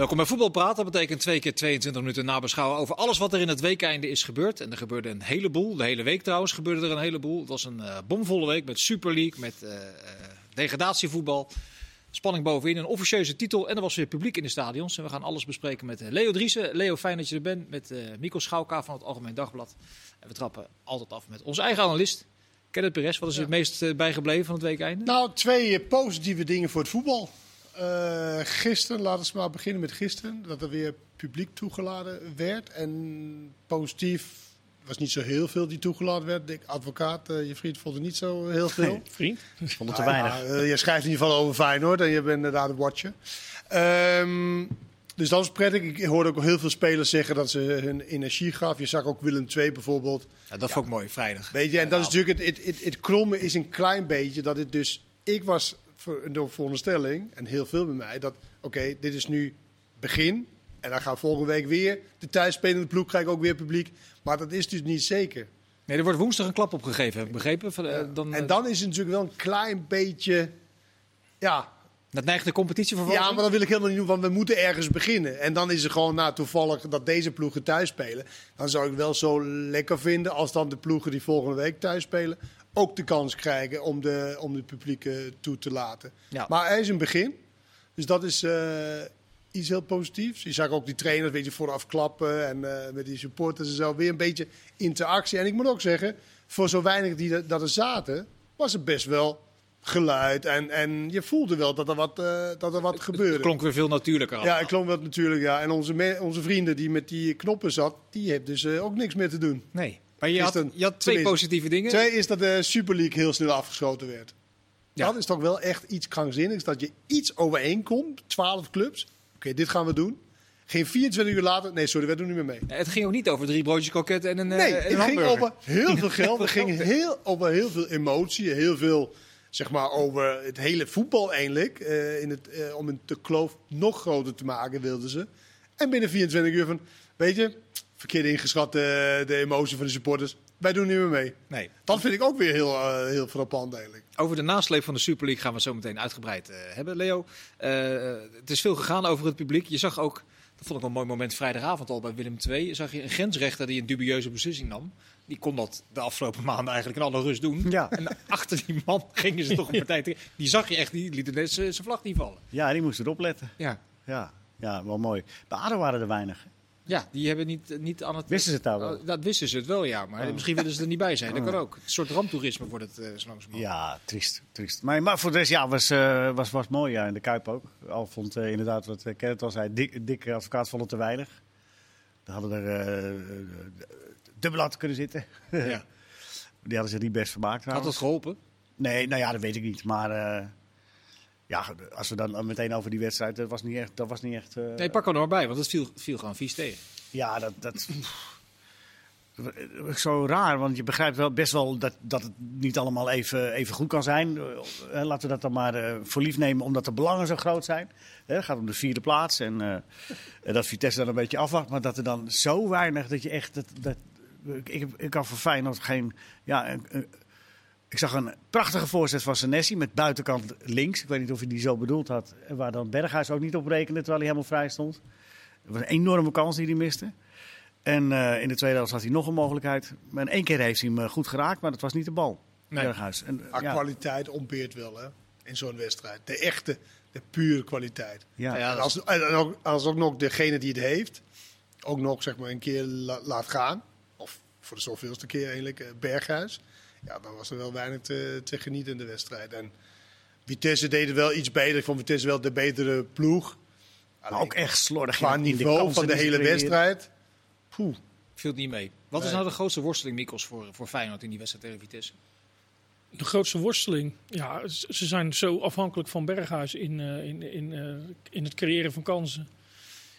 Welkom bij Voetbal Praat. Dat betekent twee keer 22 minuten nabeschouwen over alles wat er in het weekeinde is gebeurd. En er gebeurde een heleboel. De hele week trouwens gebeurde er een heleboel. Het was een uh, bomvolle week met Super League, met uh, uh, degradatievoetbal. Spanning bovenin, een officieuze titel. En er was weer publiek in de stadions. En we gaan alles bespreken met Leo Driessen. Leo, fijn dat je er bent. Met Mikko Schouwka van het Algemeen Dagblad. En we trappen altijd af met onze eigen analist. Kenneth Perez, wat is ja. het meest bijgebleven van het weekeinde? Nou, twee positieve dingen voor het voetbal. Uh, gisteren, laten we maar beginnen met gisteren, dat er weer publiek toegeladen werd. En positief was niet zo heel veel die toegeladen werd. De advocaat, uh, je vriend, vond het niet zo heel veel. Nee, vriend? Ik vond het te weinig. Ja, uh, je schrijft in ieder geval over Feyenoord en je bent inderdaad een watcher. Um, dus dat was prettig. Ik hoorde ook heel veel spelers zeggen dat ze hun energie gaf. Je zag ook Willem II bijvoorbeeld. Ja, dat vond ik mooi, vrijdag. Weet je, en dat is natuurlijk het, het, het, het kromme is een klein beetje dat het dus... Ik was door veronderstelling, en heel veel bij mij, dat oké, okay, dit is nu begin. En dan gaan volgende week weer de thuisspelende ploeg krijgen ook weer publiek. Maar dat is dus niet zeker. Nee, er wordt woensdag een klap opgegeven, heb ik begrepen. Van, uh, dan, en dan is het natuurlijk wel een klein beetje, ja... Dat neigt de competitie voor Ja, maar dat wil ik helemaal niet doen, want we moeten ergens beginnen. En dan is het gewoon nou, toevallig dat deze ploegen thuis spelen. Dan zou ik wel zo lekker vinden als dan de ploegen die volgende week thuis spelen ook de kans krijgen om de, om de publiek toe te laten. Ja. Maar hij is een begin. Dus dat is uh, iets heel positiefs. Je zag ook die trainers weet je, vooraf klappen en uh, met die supporters en zo. Weer een beetje interactie. En ik moet ook zeggen, voor zo weinig die dat er zaten, was het best wel geluid. En, en je voelde wel dat er wat, uh, dat er wat gebeurde. Het klonk weer veel natuurlijker af. Ja, het klonk wat natuurlijk. Ja. En onze, onze vrienden die met die knoppen zat, die hebben dus ook niks meer te doen. Nee. Maar je had, je had twee positieve dingen. Twee is dat de Super League heel snel afgeschoten werd. Ja. Dat is toch wel echt iets krankzinnigs. Dat je iets overeenkomt, 12 clubs. Oké, okay, dit gaan we doen. Geen 24 uur later. Nee, sorry, we doen niet meer mee. Het ging ook niet over drie broodjes kroketten en een. Nee, uh, het ging over heel veel geld. Het ging heel, over heel veel emotie. Heel veel, zeg maar, over het hele voetbal eigenlijk. Uh, in het, uh, om een te kloof nog groter te maken, wilden ze. En binnen 24 uur van, weet je, verkeerd ingeschat de, de emotie van de supporters. Wij doen niet meer mee. Nee. Dat vind ik ook weer heel, uh, heel frappant eigenlijk. Over de nasleep van de Super League gaan we zo meteen uitgebreid uh, hebben, Leo. Uh, het is veel gegaan over het publiek. Je zag ook, dat vond ik een mooi moment vrijdagavond al bij Willem II, zag je een grensrechter die een dubieuze beslissing nam. Die kon dat de afgelopen maanden eigenlijk in alle rust doen. Ja. En achter die man gingen ze toch een partij tegen. Die zag je echt, die liet net zijn vlag niet vallen. Ja, die moest erop letten. Ja. Ja, ja wel mooi. Bij ADO waren er weinig. Ja, die hebben niet, niet aan het... Wisten ze het nou wel? Oh, dat wisten ze het wel, ja. Maar oh. misschien willen ze er niet bij zijn. Dat kan ook. Een soort ramptoerisme wordt het uh, langs Ja, triest. triest. Maar, maar voor de rest, ja, was, uh, was, was mooi. Ja, in de Kuip ook. Al vond uh, inderdaad, wat uh, Kenneth al zei, dik, dikke advocaat vond het te weinig. Dan hadden er dubbel kunnen zitten. ja. Die hadden ze niet best vermaakt. Had dat geholpen? Nee, nou ja, dat weet ik niet. Maar ja, als we dan meteen over die wedstrijd, dat was niet echt. Dat was niet echt uh... Nee, pak er nog bij, want het viel, viel gewoon vies tegen. Ja, dat. dat zo raar, want je begrijpt wel best wel dat, dat het niet allemaal even, even goed kan zijn. Uh, laten we dat dan maar uh, voor lief nemen, omdat de belangen zo groot zijn. Het gaat om de vierde plaats en dat Vitesse dan een beetje afwacht. Maar dat er dan zo weinig dat je echt. Dat, dat, ik, ik kan voor Feyenoord geen. Ja, ik zag een prachtige voorzet van Senesi met buitenkant links. Ik weet niet of hij die zo bedoeld had. Waar dan Berghuis ook niet op rekende terwijl hij helemaal vrij stond. Het was een enorme kans die hij miste. En uh, in de tweede helft had hij nog een mogelijkheid. Maar in één keer heeft hij hem goed geraakt, maar dat was niet de bal. Nee. Berghuis. En, maar ja. kwaliteit ontbeert wel hè, in zo'n wedstrijd. De echte, de pure kwaliteit. Ja. En als, en ook, als ook nog degene die het heeft, ook nog zeg maar een keer la, laat gaan. Of voor de zoveelste keer eigenlijk, Berghuis ja, dan was er wel weinig te, te genieten in de wedstrijd. En Vitesse deed het wel iets beter. Ik vond Vitesse wel de betere ploeg. Maar ook echt slordig. Qua niveau van de hele wedstrijd. Poeh. Viel niet mee. Wat is nou de grootste worsteling, Mikkels, voor, voor Feyenoord in die wedstrijd tegen Vitesse? De grootste worsteling? Ja, ze zijn zo afhankelijk van Berghuis in, uh, in, in, uh, in het creëren van kansen.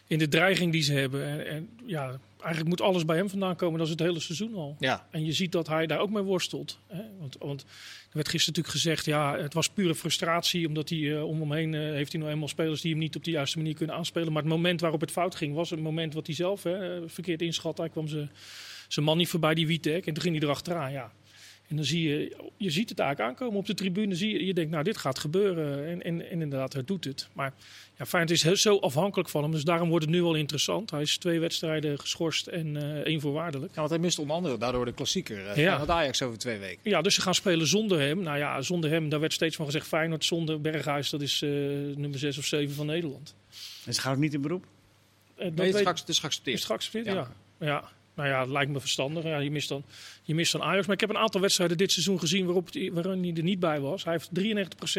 In de dreiging die ze hebben. En, en ja, eigenlijk moet alles bij hem vandaan komen. Dat is het hele seizoen al. Ja. En je ziet dat hij daar ook mee worstelt. Hè? Want, want er werd gisteren natuurlijk gezegd, ja, het was pure frustratie. Omdat hij uh, om hem heen uh, heeft hij nou eenmaal spelers die hem niet op de juiste manier kunnen aanspelen. Maar het moment waarop het fout ging, was een moment wat hij zelf hè, verkeerd inschat. Hij kwam zijn man niet voorbij, die Witek. En toen ging hij erachteraan, ja. En dan zie je, je ziet het eigenlijk aankomen op de tribune. Zie je, je denkt, nou, dit gaat gebeuren. En, en, en inderdaad, hij doet het. Maar ja, Feyenoord is heel- zo afhankelijk van hem. Dus daarom wordt het nu wel interessant. Hij is twee wedstrijden geschorst en eh, één voorwaardelijk. Ja, want hij mist onder andere daardoor de klassieker. eh, Ja. Van Ajax over twee weken. Ja, dus ze gaan spelen zonder hem. Nou ja, zonder hem, daar werd steeds van gezegd... Feyenoord zonder Berghuis, dat is eh, nummer 6 of 7 van Nederland. En ze gaan ook niet in beroep? Dat Nee, het is, geaccepteerd. Is geaccepteerd? Ja. Ja. ja. Nou ja, het lijkt me verstandig. Ja, je, mist dan, je mist dan Ajax. Maar ik heb een aantal wedstrijden dit seizoen gezien waarop die, waarin hij er niet bij was. Hij heeft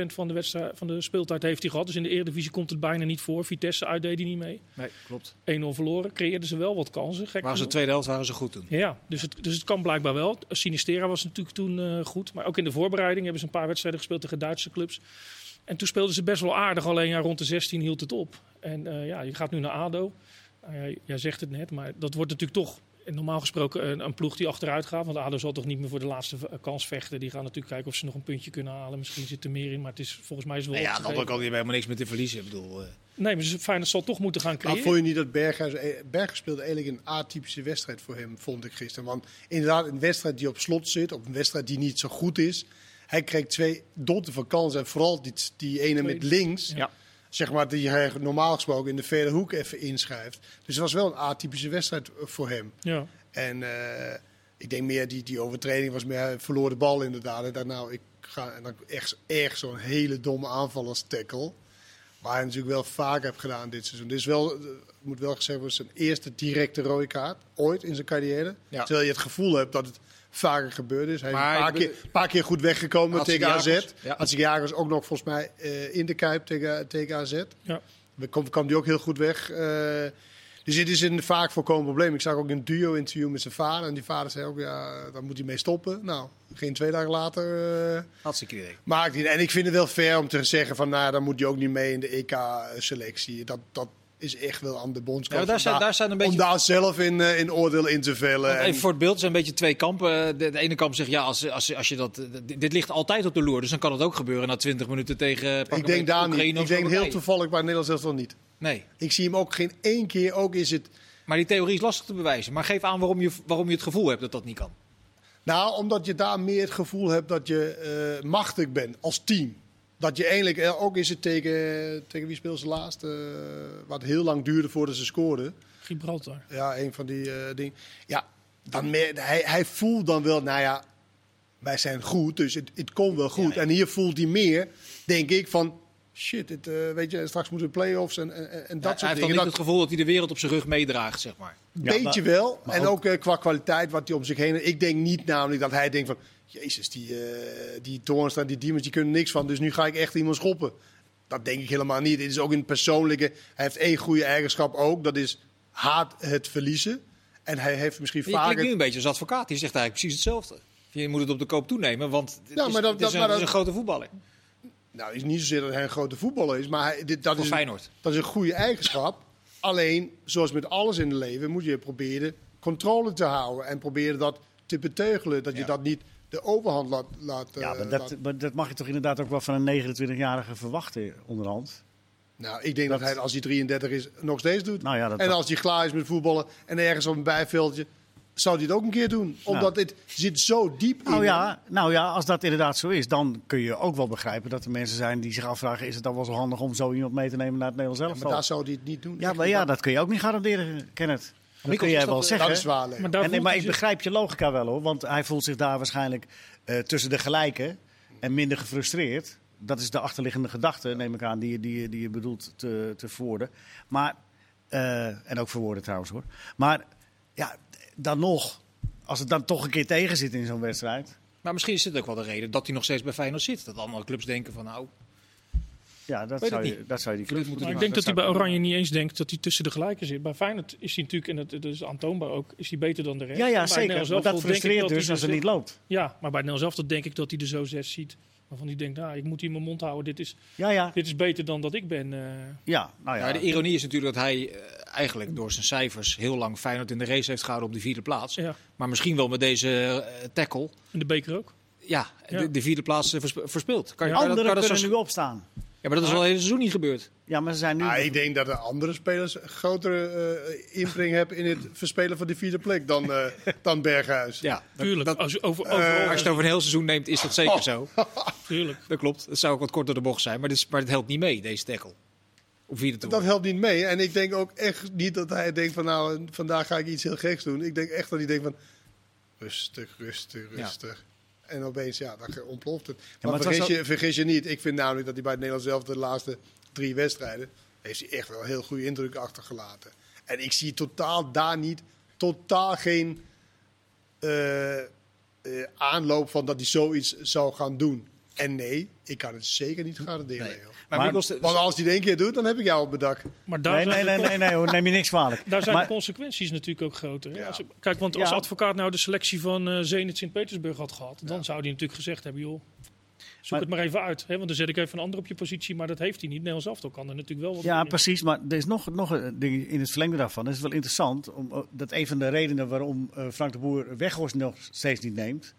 93% van de, wedstrijd, van de speeltijd heeft hij gehad. Dus in de Eredivisie komt het bijna niet voor. Vitesse uit deed hij niet mee. 1-0 Nee, klopt. verloren. Creëerden ze wel wat kansen. Gek Waren ze tweede helft waren ze goed toen. Ja, dus het, dus het kan blijkbaar wel. Sinistera was natuurlijk toen eh, goed. Maar ook in de voorbereiding hebben ze een paar wedstrijden gespeeld tegen Duitse clubs. En toen speelden ze best wel aardig. Alleen ja, rond de 16 hield het op. En eh, ja, je gaat nu naar ADO. Nou jij zegt het net, maar dat wordt natuurlijk toch normaal gesproken een, een ploeg die achteruit gaat. Want ADO zal toch niet meer voor de laatste kans vechten. Die gaan natuurlijk kijken of ze nog een puntje kunnen halen. Misschien zit er meer in, maar het is volgens mij is het wel ja, kant die hebben helemaal niks meer te verliezen. Ik bedoel, eh, Nee, maar ze- Feyenoord zal toch moeten gaan Maar creëren. vond je niet dat Berghuis... eh, Berghuis speelde eigenlijk een atypische wedstrijd voor hem, vond ik gisteren. Want inderdaad, een wedstrijd die op slot zit, op een wedstrijd die niet zo goed is. Hij kreeg twee dotten van kansen. En vooral die, die ene met links, Ja. Zeg maar, die hij normaal gesproken in de verre hoek even inschrijft. Dus het was wel een atypische wedstrijd voor hem. Ja. En eh, ik denk meer, die, die overtreding was meer, hij verloor de bal inderdaad. En dan, nou, ik ga en dan echt, echt zo'n hele domme aanval als tackle. Waar hij natuurlijk wel vaak heeft gedaan dit seizoen. Dit is wel, eh, moet wel gezegd worden, zijn eerste directe rode kaart ooit in zijn carrière. Ja. Terwijl je het gevoel hebt dat het vaker gebeurd is. Hij is een paar ik keer, paar keer goed weggekomen tegen AZ. Jagers, ja. Had zich Jagers ook nog volgens mij eh, in de Kuip tegen, tegen AZ. Ja. Dan kwam, die ook heel goed weg. Eh, dus dit is een vaak voorkomend probleem. Ik zag ook een duo-interview met zijn vader. En die vader zei ook, ja, daar moet hij mee stoppen. Nou, geen twee dagen later eh hartstikke idee. maakt hij. En ik vind het wel fair om te zeggen van, nou, dan moet hij ook niet mee in de EK-selectie. Dat, dat is echt wel aan de Ja, bondscoach. maar daar om zijn- daar zijn een beetje- Om daar zelf in, eh, in oordeel in te vellen. Want En- Even voor het beeld zijn een beetje twee kampen. De, de ene kamp zegt ja, als, als, als je dat, dit dit ligt altijd op de loer. Dus dan kan het ook gebeuren na 20 minuten tegen. pak ik denk daar niet. Ik denk heel toevallig bij Nederland zelfs wel niet. Nee, Ik zie hem ook geen één keer. Ook is het maar die theorie is lastig te bewijzen. Maar geef aan waarom je, waarom je het gevoel hebt dat dat niet kan. Nou, omdat je daar meer het gevoel hebt dat je eh, machtig bent als team. Dat je eigenlijk, eh, ook is het tegen, tegen wie speelde ze laatst? eh, wat heel lang duurde voordat ze scoorden. Gibraltar. Ja, een van die eh, dingen. Ja, dan meer, hij, hij voelt dan wel, nou ja, wij zijn goed, dus het, het komt wel goed. Ja, ja. En hier voelt hij meer, denk ik, van shit, het, eh, weet je, straks moeten we play-offs en, en, en dat hij soort heeft dan dingen. niet Dat, het gevoel dat hij de wereld op zijn rug meedraagt, zeg maar. Een Ja, beetje maar- wel. maar en ook- ook, eh, qua kwaliteit wat hij om zich heen... Ik denk niet namelijk dat hij denkt van... Jezus, die, eh die Toornstra, die Diemers, die kunnen niks van. Dus nu ga ik echt iemand schoppen. Dat denk ik helemaal niet. Het is ook in het persoonlijke... Hij heeft één goede eigenschap ook. Dat is haat het verliezen. En hij heeft misschien Je klinkt vaker... nu een beetje als advocaat. Die zegt eigenlijk precies hetzelfde. Je moet het op de koop toenemen, want het, Ja, is, maar dat- het is dat- een, maar het is dat- een grote voetballer. Nou, het is niet zozeer dat hij een grote voetballer is. Maar hij, dit, dat, Voor is, Feyenoord. dat is een goede eigenschap. Alleen, zoals met alles in het leven, moet je proberen controle te houden. En proberen dat te beteugelen. Dat je Ja. dat niet de overhand laat... laat Ja, eh, maar dat, maar dat mag je toch inderdaad ook wel van een 29-jarige verwachten onderhand. Nou, ik denk dat, Dat- hij, als hij 33 is, nog steeds doet. Nou ja, dat, en als hij klaar is met voetballen en ergens op een bijveldje, zou hij het ook een keer doen. Omdat het zit zo diep in. nou, ja, nou ja, als dat inderdaad zo is, dan kun je ook wel begrijpen dat er mensen zijn die zich afvragen: is het dan wel zo handig om zo iemand mee te nemen naar het Nederlands Ja, elftal? maar daar zou hij het niet doen. Ja, maar ja, dat kun je ook niet garanderen, Kenneth. Dat Mikkel, kun jij wel zeggen. dat is waar. Leo. Maar En, nee, maar ik begrijp je logica wel hoor, want hij voelt zich daar waarschijnlijk eh, tussen de gelijken en minder gefrustreerd. Dat is de achterliggende gedachte, neem ik aan, die, je- die, die je bedoelt te, te verwoorden. Maar, eh, en ook verwoorden trouwens hoor. Maar ja, dan nog, als het dan toch een keer tegen zit in zo'n wedstrijd. Maar misschien is dit ook wel de reden dat hij nog steeds bij Feyenoord zit. Dat andere clubs denken van nou, Ja, dat zou, het je, dat zou je die Club club moet moeten Maar ik doen. denk dat hij bij. Oranje niet eens denkt dat hij tussen de gelijken zit. Bij Feyenoord is hij natuurlijk, en dat, dat is aantoonbaar ook, is hij beter dan de rest. Ja, ja zeker. Maar dat frustreert dat dus als het er niet loopt. Ja, maar bij Nederlands elftal denk ik dat hij er zo zes ziet. Waarvan hij denkt, nou, ik moet hier mijn mond houden. Dit is, Ja, ja. dit is beter dan dat ik ben. eh. Ja, nou ja. Ja, de ironie is natuurlijk dat hij eh, eigenlijk door zijn cijfers heel lang Feyenoord in de race heeft gehouden op de vierde plaats. ja, Maar misschien wel met deze eh, tackle, in de beker ook. ja, Ja. De, de vierde plaats versp- verspeeld. Kan je, kan dat, Anderen kan je dat kunnen zo, nu opstaan. Ja, maar dat is al het hele seizoen niet gebeurd. Ja, maar ze zijn nu... Ah, ik denk dat de andere spelers een grotere eh, inbreng hebben in het verspelen van de vierde plek dan, eh, dan Berghuis. Ja, Tuurlijk, Dat, als je over, Eh, overal, als je het over een heel seizoen neemt, is dat zeker zo. tuurlijk. Dat klopt. Het zou ook wat korter de bocht zijn, maar, dit is, maar het helpt niet mee, deze tackle. Op vierde toer. Dat helpt niet mee. En ik denk ook echt niet dat hij denkt van nou, vandaag ga ik iets heel geks doen. Ik denk echt dat hij denkt van rustig, rustig, Ja. En opeens, ja, dan ontploft het. maar vergis, je, vergis je niet. Ik vind namelijk dat hij bij het Nederlands zelf de laatste drie wedstrijden... heeft hij echt wel een heel goede indruk achtergelaten. En ik zie totaal daar niet, totaal geen eh, eh, aanloop van dat hij zoiets zou gaan doen. En nee, ik kan het zeker niet garanderen. Nee. joh. Maar, Maar- Mikkels, Want als hij het één keer doet, dan heb ik jou op mijn dak. Maar daar Nee, nee, nee, nee, nee, hoor, neem je niks kwalijk. Daar zijn Maar- de consequenties natuurlijk ook groter. hè. Ja. Als- kijk, want als Ja. advocaat nou de selectie van eh Zenit Sint-Petersburg had gehad, dan zou hij natuurlijk gezegd hebben, joh, zoek Maar- het maar even uit. Hè? Want dan zet ik even een ander op je positie, maar dat heeft hij niet. Nederlands elftal kan er natuurlijk wel wat Ja, doen. precies. Maar er is nog, nog een ding in het verlengde daarvan. Dat is wel interessant. Om, oh, dat een van de redenen waarom eh, Frank de Boer Weghorst nog steeds niet neemt...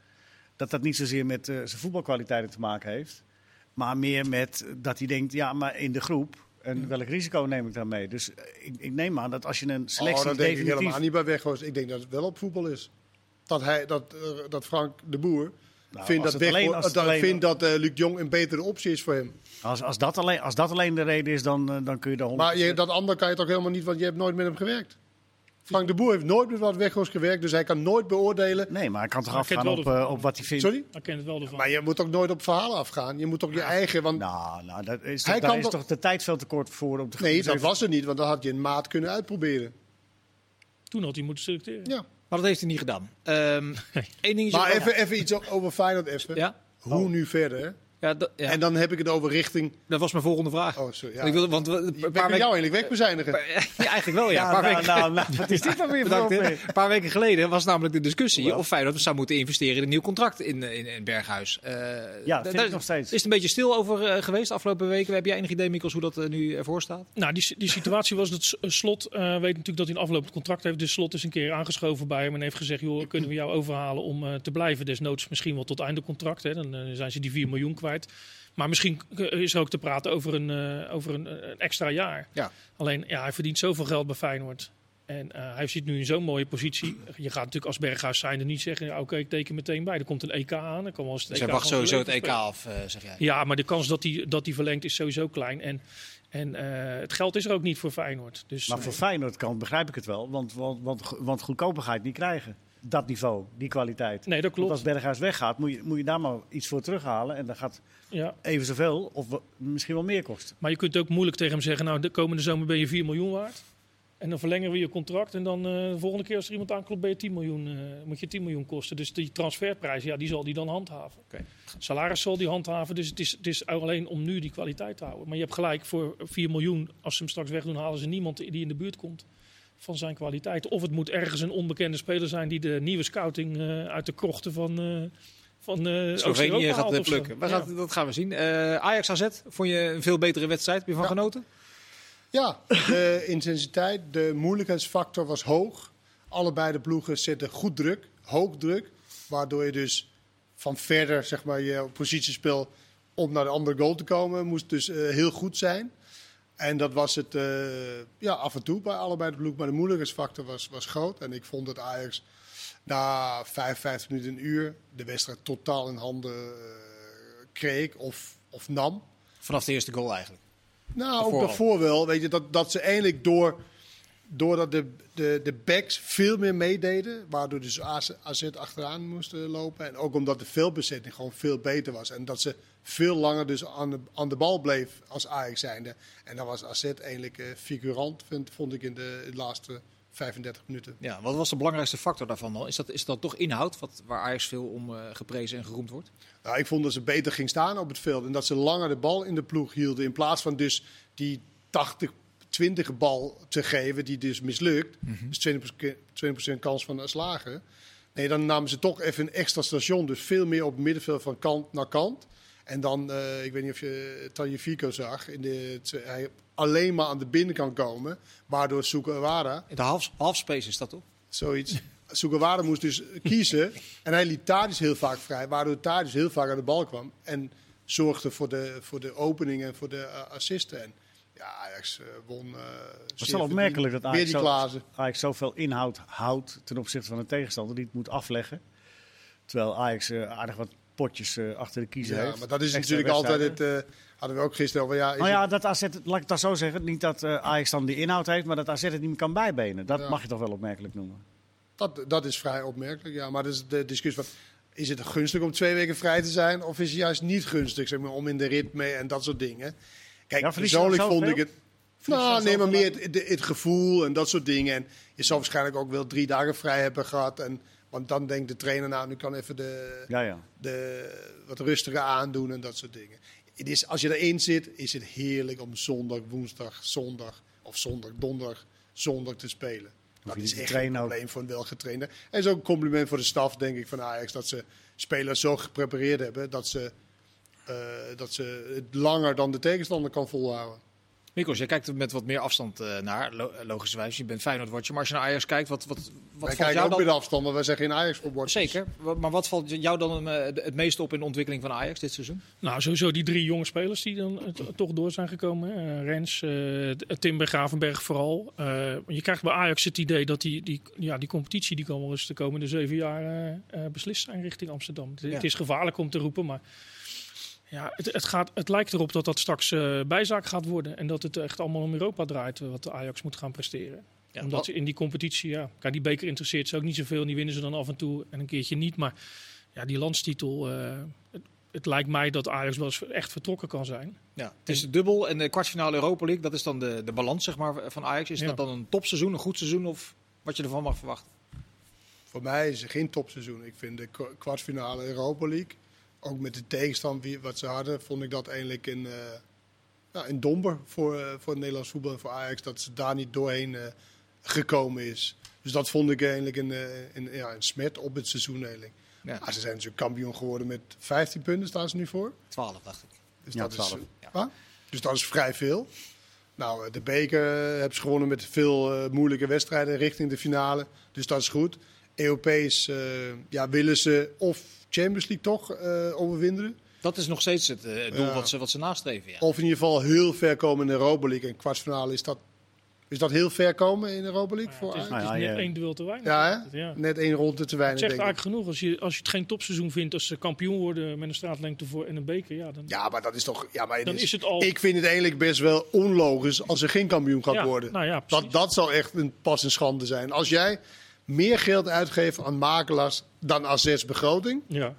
dat dat niet zozeer met eh, zijn voetbalkwaliteiten te maken heeft... maar meer met dat hij denkt, ja, maar in de groep... en welk risico neem ik daarmee? Dus eh, ik, ik neem aan dat als je een selectie oh, dat denk ik definitief... helemaal niet bij Weghorst. Ik denk dat het wel op voetbal is. Dat, hij, dat, eh, dat Frank de Boer Nou, vindt dat, alleen- het dat, alleen- vindt dat eh, Luc Jong een betere optie is voor hem. Als, als, dat alleen, als dat alleen de reden is, dan, eh, dan kun je daar 100%... Maar je, dat andere kan je toch helemaal niet, want je hebt nooit met hem gewerkt. Frank de Boer heeft nooit met wat Weghorst gewerkt, dus hij kan nooit beoordelen. Nee, maar hij kan toch afgaan op, eh, op wat hij vindt. Sorry? Het wel ervan. Maar je moet ook nooit op verhalen afgaan. Je moet toch je eigen. Want Nou, nou dat is, Hij daar kan is toch- de tijd veel te kort voor. Op de nee, dat was er niet, want dan had je een maat kunnen uitproberen. Toen had hij moeten selecteren. Ja. maar dat heeft hij niet gedaan. Ehm Eén dingetje. Maar even, even iets over Feyenoord even. Ja? Hoe nu verder? Hè? Ja, dat, ja. En dan heb ik het over richting. dat was mijn volgende vraag. Oh, sorry. Ja. Want Ik wilde, want we- een Ik paar ben weken... jou eigenlijk wegbezuinigen. Ja, eigenlijk wel, ja. Ja, een paar nou, weken... nou, nou, wat is dit dan weer? Een paar weken geleden was namelijk de discussie Hoewel. of Feyenoord zou moeten investeren in een nieuw contract in, in, in Berghuis. Eh, Ja, da- vind daar ik nog steeds. Is het een beetje stil over eh, geweest de afgelopen weken? Heb jij enig idee, Mikkels, hoe dat eh, nu ervoor staat? Nou, die, die situatie was dat Slot eh, weet natuurlijk dat hij een aflopend contract heeft. Dus Slot is een keer aangeschoven bij hem en heeft gezegd... joh, kunnen we jou overhalen om eh, te blijven? Desnoods misschien wel tot einde contract. Hè? Dan eh, zijn ze die 4 miljoen kwijt. Maar misschien is er ook te praten over een, eh, over een, eh, een extra jaar. Ja. Alleen, ja, hij verdient zoveel geld bij Feyenoord. En eh, hij zit nu in zo'n mooie positie. Je gaat natuurlijk als Berghuis zijnde niet zeggen... oké, ik teken meteen bij. Er komt een EK aan. Dan kan wel eens het Dus EK hij wacht van zijn sowieso het EK spelen. af, eh, zeg jij. Ja, maar de kans dat hij dat die verlengt is sowieso klein. En, en eh, het geld is er ook niet voor Feyenoord. Dus, Maar voor Feyenoord kant begrijp ik het wel. Want, want, want, want goedkoper ga je het niet krijgen. Dat niveau, die kwaliteit. nee, dat Want klopt. als Berghuis weggaat, moet je, moet je daar maar iets voor terughalen. En dat gaat Ja. even zoveel of misschien wel meer kosten. Maar je kunt ook moeilijk tegen hem zeggen... nou, de komende zomer ben je 4 miljoen waard. En dan verlengen we je contract. En dan eh, de volgende keer als er iemand aanklopt... ben je 10 miljoen, eh, moet je 10 miljoen kosten. Dus die transferprijs, ja, die zal die dan handhaven. Oké. Salaris zal die handhaven. Dus het is, het is alleen om nu die kwaliteit te houden. Maar je hebt gelijk, voor 4 miljoen... als ze hem straks wegdoen, halen ze niemand die in de buurt komt... van zijn kwaliteit. Of het moet ergens een onbekende speler zijn... die de nieuwe scouting eh, uit de krochten van... eh van eh, Slovenië gaat het plukken. We Ja. gaan, dat gaan we zien. Eh, Ajax AZ, vond je een veel betere wedstrijd? Heb je van Ja. genoten? Ja, de intensiteit, de moeilijkheidsfactor was hoog. Allebei de ploegen zetten goed druk, hoog druk. Waardoor je dus van verder, zeg maar, je positiespel om naar de andere goal te komen, moest dus heel goed zijn. En dat was het eh, ja, af en toe bij allebei de ploegen. Maar de moeilijkheidsfactor was, was groot. En ik vond dat Ajax na 55 minuten, een uur, de wedstrijd totaal in handen eh, kreeg of, of nam. Vanaf de eerste goal eigenlijk. Nou, Daarvoor ook al. daarvoor wel. Weet je, dat, dat ze eindelijk door, doordat de, de, de backs veel meer meededen, waardoor dus AZ, AZ achteraan moesten lopen. En ook omdat de veelbezetting gewoon veel beter was. En dat ze veel langer dus aan de, aan de bal bleef als Ajax zijnde. En dan was AZ eigenlijk eh, figurant, vind, vond ik in de, laatste 35 minuten. Ja, wat was de belangrijkste factor daarvan dan? Is dat, is dat toch inhoud, wat, waar Ajax veel om eh, geprezen en geroemd wordt? Nou, ik vond dat ze beter ging staan op het veld. En dat ze langer de bal in de ploeg hielden. In plaats van dus die 80-20 bal te geven, die dus mislukt. Dus 20%, 20% kans van slagen. Nee, dan namen ze toch even een extra station. Dus veel meer op middenveld van kant naar kant. En dan, eh, ik weet niet of je Tanje Fico zag, in de, hij alleen maar aan de binnenkant komen. Waardoor Sukawara In de half, halfspace is dat toch? zoiets. Sugawara moest dus kiezen. En hij liet Tadic heel vaak vrij. Waardoor Tadic heel vaak aan de bal kwam. En zorgde voor de, voor de opening en voor de eh, assisten. En ja, Ajax eh, won. eh Het is wel opmerkelijk dat Ajax, zo. Ajax zoveel inhoud houdt ten opzichte van een tegenstander die het moet afleggen. Terwijl Ajax eh, aardig wat potjes achter de kiezer Ja, heeft. maar dat is Extra natuurlijk altijd het. hadden we ook gisteren over. Ja, Nou ja, het- dat AZ, laat ik dat zo zeggen. Niet dat Ajax dan die inhoud heeft, maar dat AZ het niet meer kan bijbenen. Dat Ja. mag je toch wel opmerkelijk noemen. dat, dat is vrij opmerkelijk. Ja, maar dat is de discussie. Van, is het gunstig om twee weken vrij te zijn? Of is het juist niet gunstig zeg maar, om in de ritme en dat soort dingen? Kijk, Ja, persoonlijk vond ik het. Nou, dan nee, maar meer het, het, het gevoel en dat soort dingen. En je zal waarschijnlijk ook wel drie dagen vrij hebben gehad. En, want dan denkt de trainer, nou, nu kan even de, Ja, ja. de, wat rustiger aandoen en dat soort dingen. Het is, als je erin zit, is het heerlijk om zondag, woensdag, zondag of zondag, donderdag, zondag te spelen. Dat is echt een probleem voor een welgetrainde. En is ook een compliment voor de staf, denk ik, van Ajax. Dat ze spelers zo geprepareerd hebben dat ze, dat ze het langer dan de tegenstander kan volhouden. Mikos, jij kijkt er met wat meer afstand eh, naar, lo logischerwijs. Je bent Feyenoord-watcher. Maar als je naar Ajax kijkt, wat, wat, wat Wij valt kijken jou ook dan... met afstand, maar wij zijn geen ajax voor Zeker. Maar wat valt jou dan eh, het meeste op in de ontwikkeling van Ajax dit seizoen? Nou, sowieso die drie jonge spelers die dan eh, to- toch door zijn gekomen. hè. Eh, Rens, eh, Timber, Gravenberg vooral. Eh, je krijgt bij Ajax het idee dat die, die, ja, die competitie die kan wel eens de komende zeven jaar eh, eh, beslist zijn richting Amsterdam. Ja. het is gevaarlijk om te roepen, maar ja, het, het, gaat, het lijkt erop dat dat straks eh, bijzaak gaat worden. En dat het echt allemaal om Europa draait eh, wat de Ajax moet gaan presteren. Ja, Omdat wat- ze in die competitie, ja, kijk, die beker interesseert ze ook niet zoveel. Die winnen ze dan af en toe en een keertje niet. Maar ja, die landstitel, eh, het, het lijkt mij dat Ajax wel eens echt vertrokken kan zijn. Ja, het is de dubbel en de kwartfinale Europa League. Dat is dan de, de balans zeg maar, van Ajax. Is Ja. dat dan een topseizoen, een goed seizoen of wat je ervan mag verwachten? Voor mij is het geen topseizoen. Ik vind de kwa- kwartfinale Europa League, ook met de tegenstand wie- wat ze hadden, vond ik dat eigenlijk een, eh ja, een domper voor, eh, voor het Nederlands voetbal en voor Ajax. Dat ze daar niet doorheen eh, gekomen is. Dus dat vond ik eigenlijk een, eh, een, ja, een smet op het seizoen eigenlijk. Ja, Maar ze zijn natuurlijk kampioen geworden met 15 punten, staan ze nu voor. 12 dacht ik. Dus Ja, dat 12. Is, Ja. Dus dat is vrij veel. Nou, de beker eh, hebben ze gewonnen met veel eh, moeilijke wedstrijden richting de finale. Dus dat is goed. Europees eh, ja, willen ze of Champions League toch eh overwinnen. Dat is nog steeds het eh, doel Ja. wat, ze, wat ze nastreven. Ja. Of in ieder geval heel ver komen in de Europa League. En kwartfinale is dat, is dat heel ver komen in de Europa League voor het is, het Nou ja, net ja. één duel te weinig. Ja, hè? Net één ronde te Het weinig, zegt denk ik. eigenlijk genoeg. Als je, als je het geen topseizoen vindt als ze kampioen worden met een straatlengte voor en een beker, ja, dan, Ja, maar dat is toch... Ja, maar het dan is- is het al. Ik vind het eigenlijk best wel onlogisch als er geen kampioen gaat Ja, worden. nou dat, dat zou echt een, pas een schande zijn. Als jij meer geld uitgeeft aan makelaars dan AZ's begroting... ja.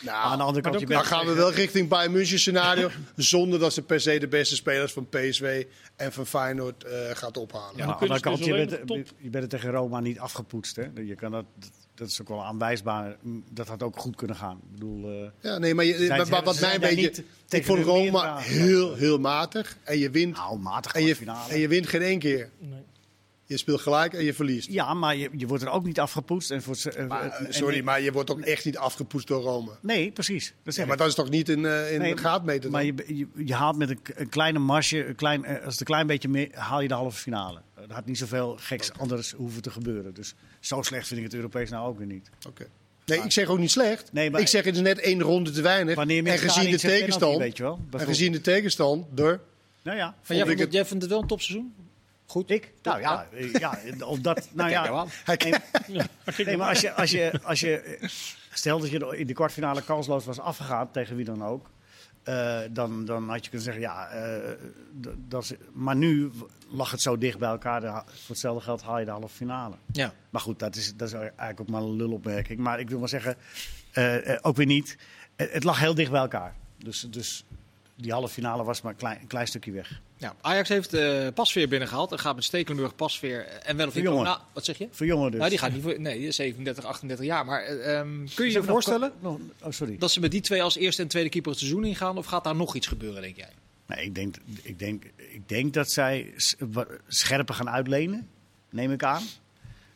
Nou, Aan de andere kant, dan je dan bent, gaan we wel richting Bayern München scenario... zonder dat ze per se de beste spelers van PSW en van Feyenoord eh, gaat ophalen. Ja, aan de andere ze kant, dus je bent, top. je bent er tegen Roma niet afgepoetst. Hè? Je kan dat, dat is ook wel aanwijsbaar. Dat had ook goed kunnen gaan. Ik bedoel, eh, Ja, nee, maar, je, zijn- maar- maar wat mij een beetje... Ik tegen vond Roma heel, heel matig. En je wint, nou, matig en je, finale. en je wint geen één keer. Nee. Je speelt gelijk en je verliest. Ja, maar je, je wordt er ook niet afgepoetst. En voor, eh, Maar, eh, eh, en- sorry, maar je wordt ook echt niet afgepoetst door Rome. Nee, precies. Dat Ja, ik. maar dat is toch niet in, eh in Nee, de gaatmeter Maar je, je, je haalt met een, kleine marge, een klein, als het een klein beetje meer, haal je de halve finale. Er had niet zoveel geks anders hoeven te gebeuren. Dus zo slecht vind ik het Europees nou ook weer niet. Oké. Nee, ik zeg ook niet slecht. Nee, maar- ik zeg het is net één ronde te weinig. Wanneer en gezien de penalty, tegenstand, weet je wel. en gezien de tegenstand, door, Nou ja, vond jij, ik vond het, het- jij vindt het wel een topseizoen? Goed. ik? Nou ja, eh, ja of dat, nou ja. Nee, nee, maar als je, als je, als je, eh, stel dat je in de kwartfinale kansloos was afgegaan, tegen wie dan ook. eh, dan, dan had je kunnen zeggen, ja, eh, d- dat is, maar nu lag het zo dicht bij elkaar. de voor hetzelfde geld haal je de halve finale. Ja. Maar goed, dat is, dat is eigenlijk ook maar een lulopmerking. Maar ik wil maar zeggen, eh, eh, ook weer niet. Eh, het lag heel dicht bij elkaar. Dus, dus die halve finale was maar een klein, een klein stukje weg. Ja. Ajax heeft eh Pasveer binnengehaald en gaat met Stekelenburg, Pasveer en wel of niet. Nou, wat zeg je? Voor jongen dus. Nou, die gaat niet voor. Nee, die is 37, 38 jaar. Maar eh, ehm, kun je je voorstellen nog- oh, sorry. dat ze met die twee als eerste en tweede keeper het seizoen ingaan? Of gaat daar nog iets gebeuren, denk jij? Nee, ik, denk, ik, denk, ik denk dat zij scherper gaan uitlenen, neem ik aan.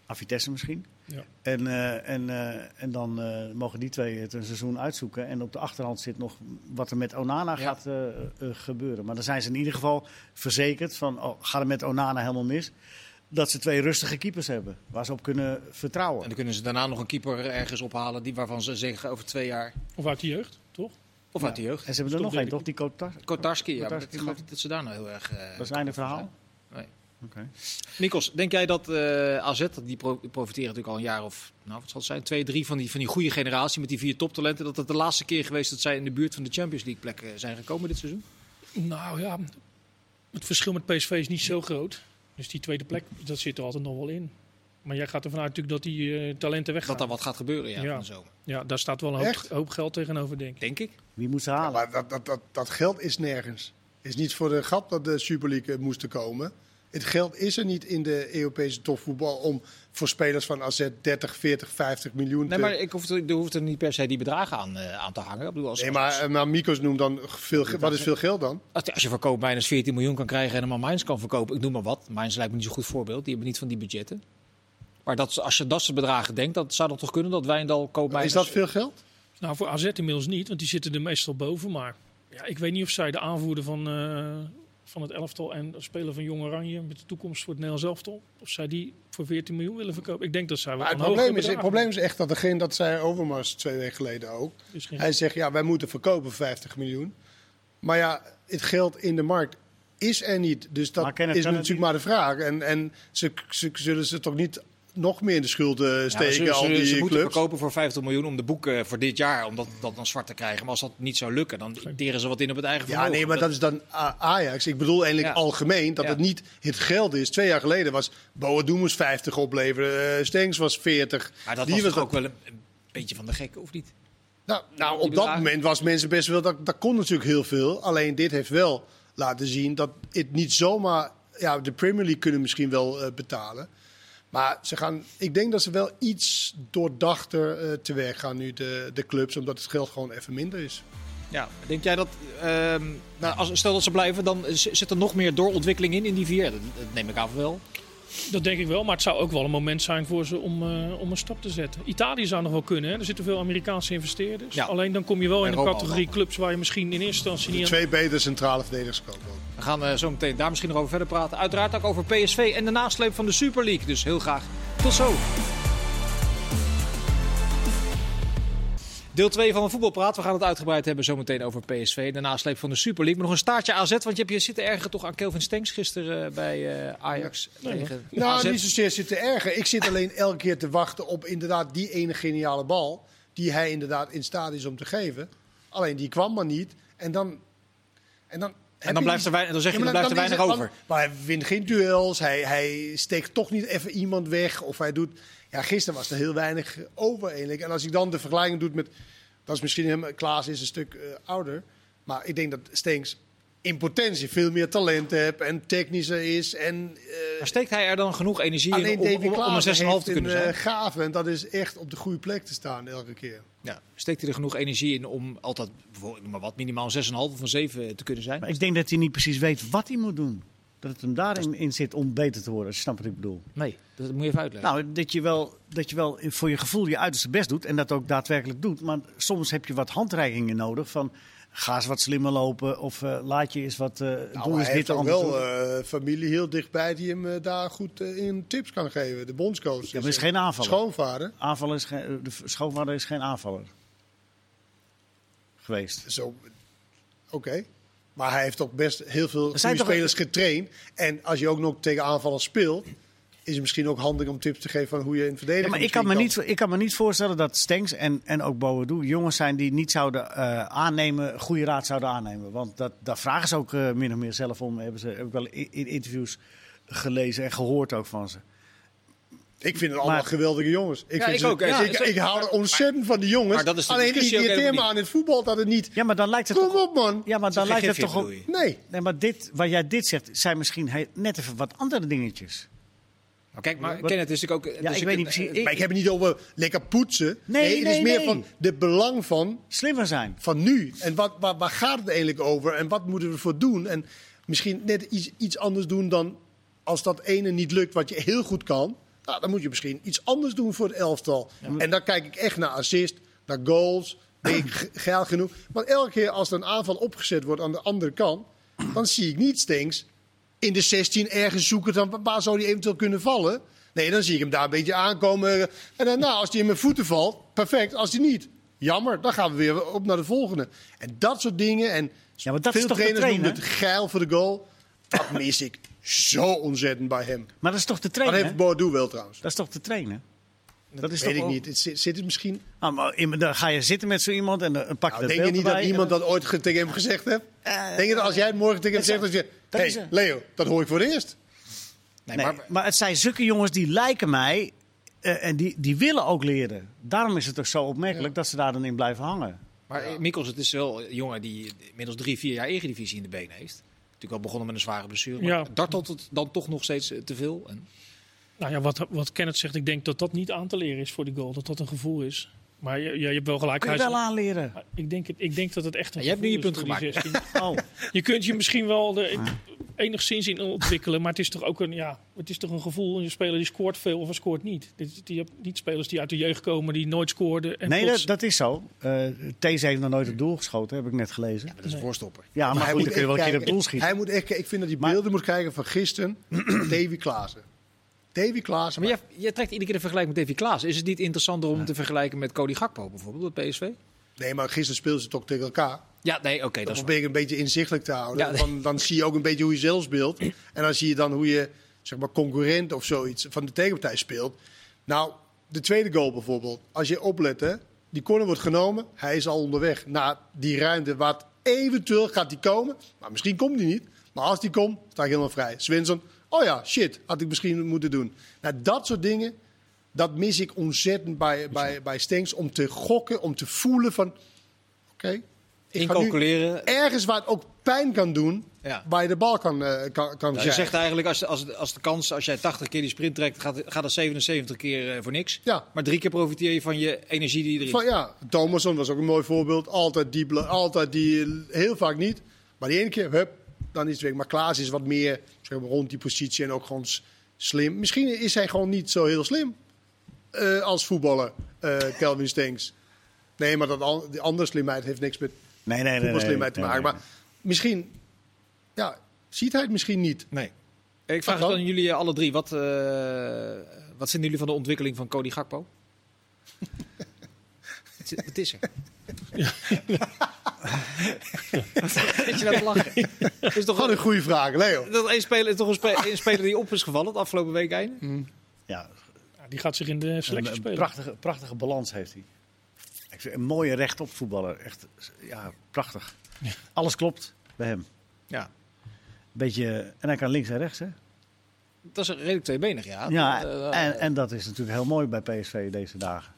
Aan Vitesse misschien. Ja. En, eh, en, eh, en dan eh, mogen die twee het een seizoen uitzoeken. En op de achterhand zit nog wat er met Onana Ja. gaat gebeuren. Maar dan zijn ze in ieder geval verzekerd van, oh, gaat het met Onana helemaal mis? Dat ze twee rustige keepers hebben, waar ze op kunnen vertrouwen. En dan kunnen ze daarna nog een keeper ergens ophalen die, waarvan ze zeggen over twee jaar. Of uit de jeugd, toch? Of uit de jeugd. En ze hebben er nog één, toch? Die Kotar? Kotarski, ja. maar Kotarski, ik geloof niet dat ze daar nou heel erg... eh, Dat is het einde verhaal? Oké. Nikos, denk jij dat eh AZ, die pro- die profiteren natuurlijk al een jaar of, nou wat zal het zijn, twee, drie van die, van die goede generatie met die vier toptalenten, dat het de laatste keer geweest dat zij in de buurt van de Champions League plekken zijn gekomen dit seizoen? Nou ja, het verschil met PSV is niet zo groot. Dus die tweede plek, dat zit er altijd nog wel in. Maar jij gaat ervan uit natuurlijk dat die eh, talenten weggaan. Dat daar wat gaat gebeuren, ja, Ja. van de zomer. Ja, daar staat wel een hoop, geld tegenover, denk ik. Denk ik. Wie moet ze Ja, halen? maar dat, dat, dat, dat geld is nergens. Het is niet voor de grap dat de Super League eh, moest er komen. Het geld is er niet in de Europese topvoetbal om voor spelers van AZ 30, 40, 50 miljoen te... Nee, maar ik hoef er, er hoeft er niet per se die bedragen aan, eh, aan te hangen. Ik bedoel, als, Nee, maar, eh, maar Mikos noemt dan veel Wat is veel geld dan? als, als je verkoopt bijna 14 miljoen kan krijgen en helemaal Mainz kan verkopen, ik noem maar wat. Mainz lijkt me niet zo'n goed voorbeeld, die hebben niet van die budgetten. Maar dat, als je dat soort bedragen denkt, dat zou dat toch kunnen dat Wijndal koopt Is dat veel geld? Nou, voor AZ inmiddels niet, want die zitten er meestal boven. Maar ja, ik weet niet of zij de aanvoerder van, eh, van het elftal en de speler van Jong Oranje met de toekomst voor het Nederlands elftal, of zij die voor 14 miljoen willen verkopen. Ik denk dat zij wel Maar het probleem is, het probleem is echt dat degene, dat zei Overmars twee weken geleden ook. Hij zegt, ja, wij moeten verkopen 50 miljoen. Maar ja, het geld in de markt is er niet. Dus dat is natuurlijk maar de vraag. En, en ze, ze zullen ze toch niet nog meer in de schuld eh, Ja, steken, ze, al ze, die ze moeten clubs? verkopen voor 50 miljoen om de boeken voor dit jaar, om dat, dat dan zwart te krijgen. Maar als dat niet zou lukken, dan teren ze wat in op het eigen Ja, vermogen. nee, maar dat is dan Ajax. Ik bedoel eigenlijk Ja. algemeen dat Ja. het niet het geld is. Twee jaar geleden was moest 50 opleveren, eh Stengs was 40. Maar dat Die was ook wel een, een beetje van de gekke, of niet? Nou, nou op dat moment was mensen best wel... Dat, dat kon natuurlijk heel veel. Alleen dit heeft wel laten zien dat het niet zomaar... Ja, de Premier League kunnen misschien wel eh, betalen. Maar ze gaan, ik denk dat ze wel iets doordachter eh te werk gaan nu, de, de clubs. Omdat het geld gewoon even minder is. Ja, denk jij dat, ehm, nou, als, stel dat ze blijven, dan zit er nog meer doorontwikkeling in, in die vier? Dat, neem ik aan wel. Dat denk ik wel, maar het zou ook wel een moment zijn voor ze om, eh, om een stap te zetten. Italië zou nog wel kunnen, hè? er zitten veel Amerikaanse investeerders. Ja. Alleen dan kom je wel in En een Roma categorie clubs waar je misschien in eerste instantie niet aan... Twee betere centrale verdedigers kopen. ook. We gaan eh, zo meteen daar misschien nog over verder praten. Uiteraard ook over PSV en de nasleep van de Super League. Dus heel graag tot zo. Deel 2 van de voetbalpraat. We gaan het uitgebreid hebben zometeen over PSV. De nasleep van de Super League. Maar nog een staartje AZ. Want je hebt je zitten erger toch aan Kelvin Stenks gisteren eh, bij eh, Ajax. tegen Nou, AZ. niet zozeer zitten erger. Ik zit alleen elke keer te wachten op inderdaad die ene geniale bal. Die hij inderdaad in staat is om te geven. Alleen die kwam maar niet. En dan. En dan, En dan, blijft er weinig, dan zeg je, Ja, maar blijft er dan weinig over. Maar hij wint geen duels. Hij, hij steekt toch niet even iemand weg. Of hij doet. Ja, gisteren was er heel weinig over eigenlijk. En als ik dan de vergelijking doe met. Dat is misschien hem. Klaas is een stuk eh, ouder. Maar ik denk dat Stenks in potentie veel meer talent heeft. En technischer is. En. eh, Maar steekt hij er dan genoeg energie in Alleen om, om, om een 6,5 Klaassen te kunnen zijn? eh, gave. En dat is echt op de goede plek te staan elke keer. Ja. Steekt hij er genoeg energie in om altijd, maar wat, minimaal een 6,5 of een 7 te kunnen zijn? Maar ik denk dat hij niet precies weet wat hij moet doen. Dat het hem daarin in zit om beter te worden, als je snapt wat ik bedoel. Nee, dat moet je even uitleggen. Nou, dat je, wel, dat je wel voor je gevoel je uiterste best doet en dat ook daadwerkelijk doet. Maar soms heb je wat handreikingen nodig van ga eens wat slimmer lopen of eh, laat je eens wat, eh Nou, doe hij eens dit wel eh, familie heel dichtbij die hem daar goed in tips kan geven. De bondscoach. Ja, maar is geen aanvaller. Schoonvader. Aanvaller is geen, de schoonvader is geen aanvaller geweest. Zo, oké. Maar hij heeft ook best heel veel Er toch- spelers getraind. En als je ook nog tegen aanvallers speelt, is het misschien ook handig om tips te geven van hoe je in verdediging Ja, maar ik kan, me niet, ik kan me niet voorstellen dat Stenks en, en ook Boadu jongens zijn die niet zouden eh, aannemen, goede raad zouden aannemen. Want dat, daar vragen ze ook eh, min of meer zelf om. Hebben ze heb ik wel in, in interviews gelezen en gehoord ook van ze. Ik vind het allemaal Maar- geweldige jongens. Ik, Ja, vind ik ze- ook. Ja, ik, ik hou er ontzettend van die jongens. Maar dat is de Alleen irriteer me aan het voetbal dat het niet... Ja, maar dan lijkt het Kom toch... op man. Ja, maar dan lijkt het toch op... Nee. Nee, maar dit, wat jij dit zegt, zijn misschien net even wat andere dingetjes. Maar kijk, maar Wat- Kenneth is natuurlijk ook... Ja, dus ik weet niet precies. Ik- Maar ik heb het niet over lekker poetsen. Nee, het is nee, meer nee. van de belang van, Slimmer zijn. van nu. En wat, waar, waar gaat het eigenlijk over? En wat moeten we ervoor doen? En misschien net iets, iets anders doen dan als dat ene niet lukt wat je heel goed kan. Nou, dan moet je misschien iets anders doen voor het elftal. En dan kijk ik echt naar assist, naar goals. Ben ik ge- geil genoeg? Want elke keer als er een aanval opgezet wordt aan de andere kant, dan zie ik niet Stenks in de 16 ergens zoeken dan waar zou die eventueel kunnen vallen. Nee, dan zie ik hem daar een beetje aankomen. En dan, nou, als die in mijn voeten valt, perfect. Als die niet, Jammer, dan gaan we weer op naar de volgende. En dat soort dingen. En Ja, maar dat veel is toch trainers noemen het trainen? geil voor de goal. Dat mis ik zo ontzettend bij hem. Maar dat is toch te Dat trainen? heeft hè? Bordeaux wel trouwens. Dat is toch te trainen? Dat is Weet toch ik ook- niet. Het zit, zit het misschien... Ah, maar in- dan ga je zitten met zo iemand en dan pak je Nou, dat denk je niet dat iemand dat ooit ge- tegen hem gezegd heeft? Eh, denk je dat als jij het morgen tegen hem dat zegt, dat je... dat hey, Leo, dat hoor ik voor het eerst. Nee, Nee, maar, maar, het zijn zulke jongens die lijken mij eh, en die, die willen ook leren. Daarom is het toch zo opmerkelijk dat ze daar dan in blijven hangen. maar eh, Mikkels, het is wel een jongen die inmiddels drie, vier jaar Eredivisie in de benen heeft. Natuurlijk al begonnen met een zware blessure. Maar Ja. dartelt het dan toch nog steeds eh, te veel? En, Nou ja, wat, wat Kenneth zegt, ik denk dat dat niet aan te leren is voor die goal. Dat dat een gevoel is. Maar je, je, je hebt wel gelijk. Kun je wel aanleren. ik, denk het, ik denk dat het echt een Ja, je hebt nu je punt gemaakt. 16. Oh, Je kunt je misschien wel er enigszins in ontwikkelen, maar het is toch ook een, ja, het is toch een gevoel. Een speler die scoort veel of scoort niet. Dit- Die hebt niet spelers die uit de jeugd komen, die nooit scoorden. En nee, plots- dat, dat is zo. Eh These heeft nog nooit op doel geschoten, heb ik net gelezen. dat is een voorstopper. Ja, maar, hij goed, dan kun je wel een keer kijken- op doel schieten. Hij moet echt, ik vind dat hij Maar- beelden moet kijken van gisteren. Davy Klaassen. Davy Klaassen. Maar jij, jij trekt iedere keer de vergelijking met Davy Klaas. Is het niet interessanter om te vergelijken met Cody Gakpo bijvoorbeeld, bij PSV? Nee, maar gisteren speelden ze toch tegen elkaar. Ja, nee, oké, Dat dat probeer ik een beetje inzichtelijk te houden. Ja, nee. dan, dan zie je ook een beetje hoe je zelf speelt. En dan zie je dan hoe je, zeg maar, concurrent of zoiets van de tegenpartij speelt. Nou, de tweede goal bijvoorbeeld. Als je oplet, hè, die corner wordt genomen. Hij is al onderweg naar die ruimte. Wat eventueel gaat die komen. Maar misschien komt die niet. Maar als die komt, sta ik helemaal vrij. Svensson, oh ja, shit, had ik misschien moeten doen. Nou, dat soort dingen, dat mis ik ontzettend bij, bij, bij Stenks. Om te gokken, om te voelen van, oké. nu- incalculeren. ergens waar het ook pijn kan doen, Ja. waar je de bal kan, eh, kan, kan Nou, je zegt eigenlijk, als, als, als de kans, als jij 80 keer die sprint trekt, gaat, gaat dat 77 keer eh, voor niks. Ja. Maar drie keer profiteer je van je energie die erin Van, ja, Thomasson was ook een mooi voorbeeld. Altijd die, altijd die, heel vaak niet. Maar die ene keer, hup, dan is het weg. Maar Klaas is wat meer zeg maar, rond die positie en ook gewoon slim. Misschien is hij gewoon niet zo heel slim eh, als voetballer, eh Kelvin Stenks. Nee, maar dat, die andere slimheid heeft niks met Nee, nee, nee. nee, voetbalslimheid te maken. nee. Maar misschien, ja, ziet hij het misschien niet. Nee. Ik vraag Dat het aan jullie eh, alle drie. Wat, eh, wat vinden jullie van de ontwikkeling van Cody Gakpo? Wat is- is er? Zit je nou te lachen? Is toch Gewoon een goede vraag, Leo. dat een speler, toch een, spe- een speler die op is gevallen het afgelopen week einde? Ja, Ja, die gaat zich in de selectie een, een spelen. prachtige, prachtige balans heeft hij. Ik vind een mooie rechtop voetballer. Echt, ja, prachtig. Alles klopt bij hem. Ja. Beetje, en hij kan links en rechts, hè? Dat is redelijk tweebenig, ja. Ja, Eh, eh, en, en dat is natuurlijk heel mooi bij PSV deze dagen.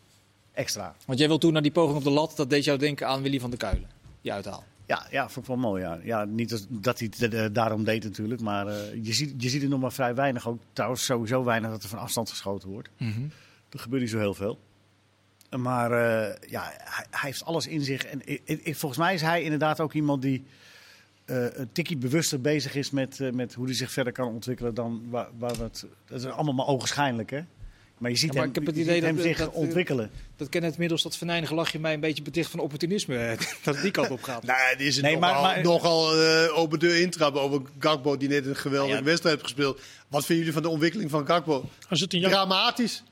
Extra. Want jij wil toen naar die poging op de lat, dat deed jou denken aan Willy van der Kuilen. Die uithaal. Ja, ja, vond ik wel mooi. Ja. Ja, niet dat hij het eh, daarom deed natuurlijk, maar je, ziet, je ziet er nog maar vrij weinig. Ook trouwens sowieso weinig dat er van afstand geschoten wordt. Er gebeurt niet zo heel veel. Maar eh, ja, hij, hij heeft alles in zich. En ik, ik- volgens mij is hij inderdaad ook iemand die eh, een tikkie bewuster bezig is met, eh, met hoe hij zich verder kan ontwikkelen dan waar, waar we het. Dat is allemaal maar ogenschijnlijk, hè? Maar je ziet Ja, maar hem, ik heb het je idee ziet hem dat- zich dat- ontwikkelen. Dat ken het middels dat venijnige lachje mij een beetje beticht van opportunisme. dat het die kant op gaat. Nee, die is het Nee, maar- nogal, maar- nogal eh, open deur intrappen over Gakpo, die net een geweldige Ja. wedstrijd heeft gespeeld. Wat vinden jullie van de ontwikkeling van het een jou- Dramatisch.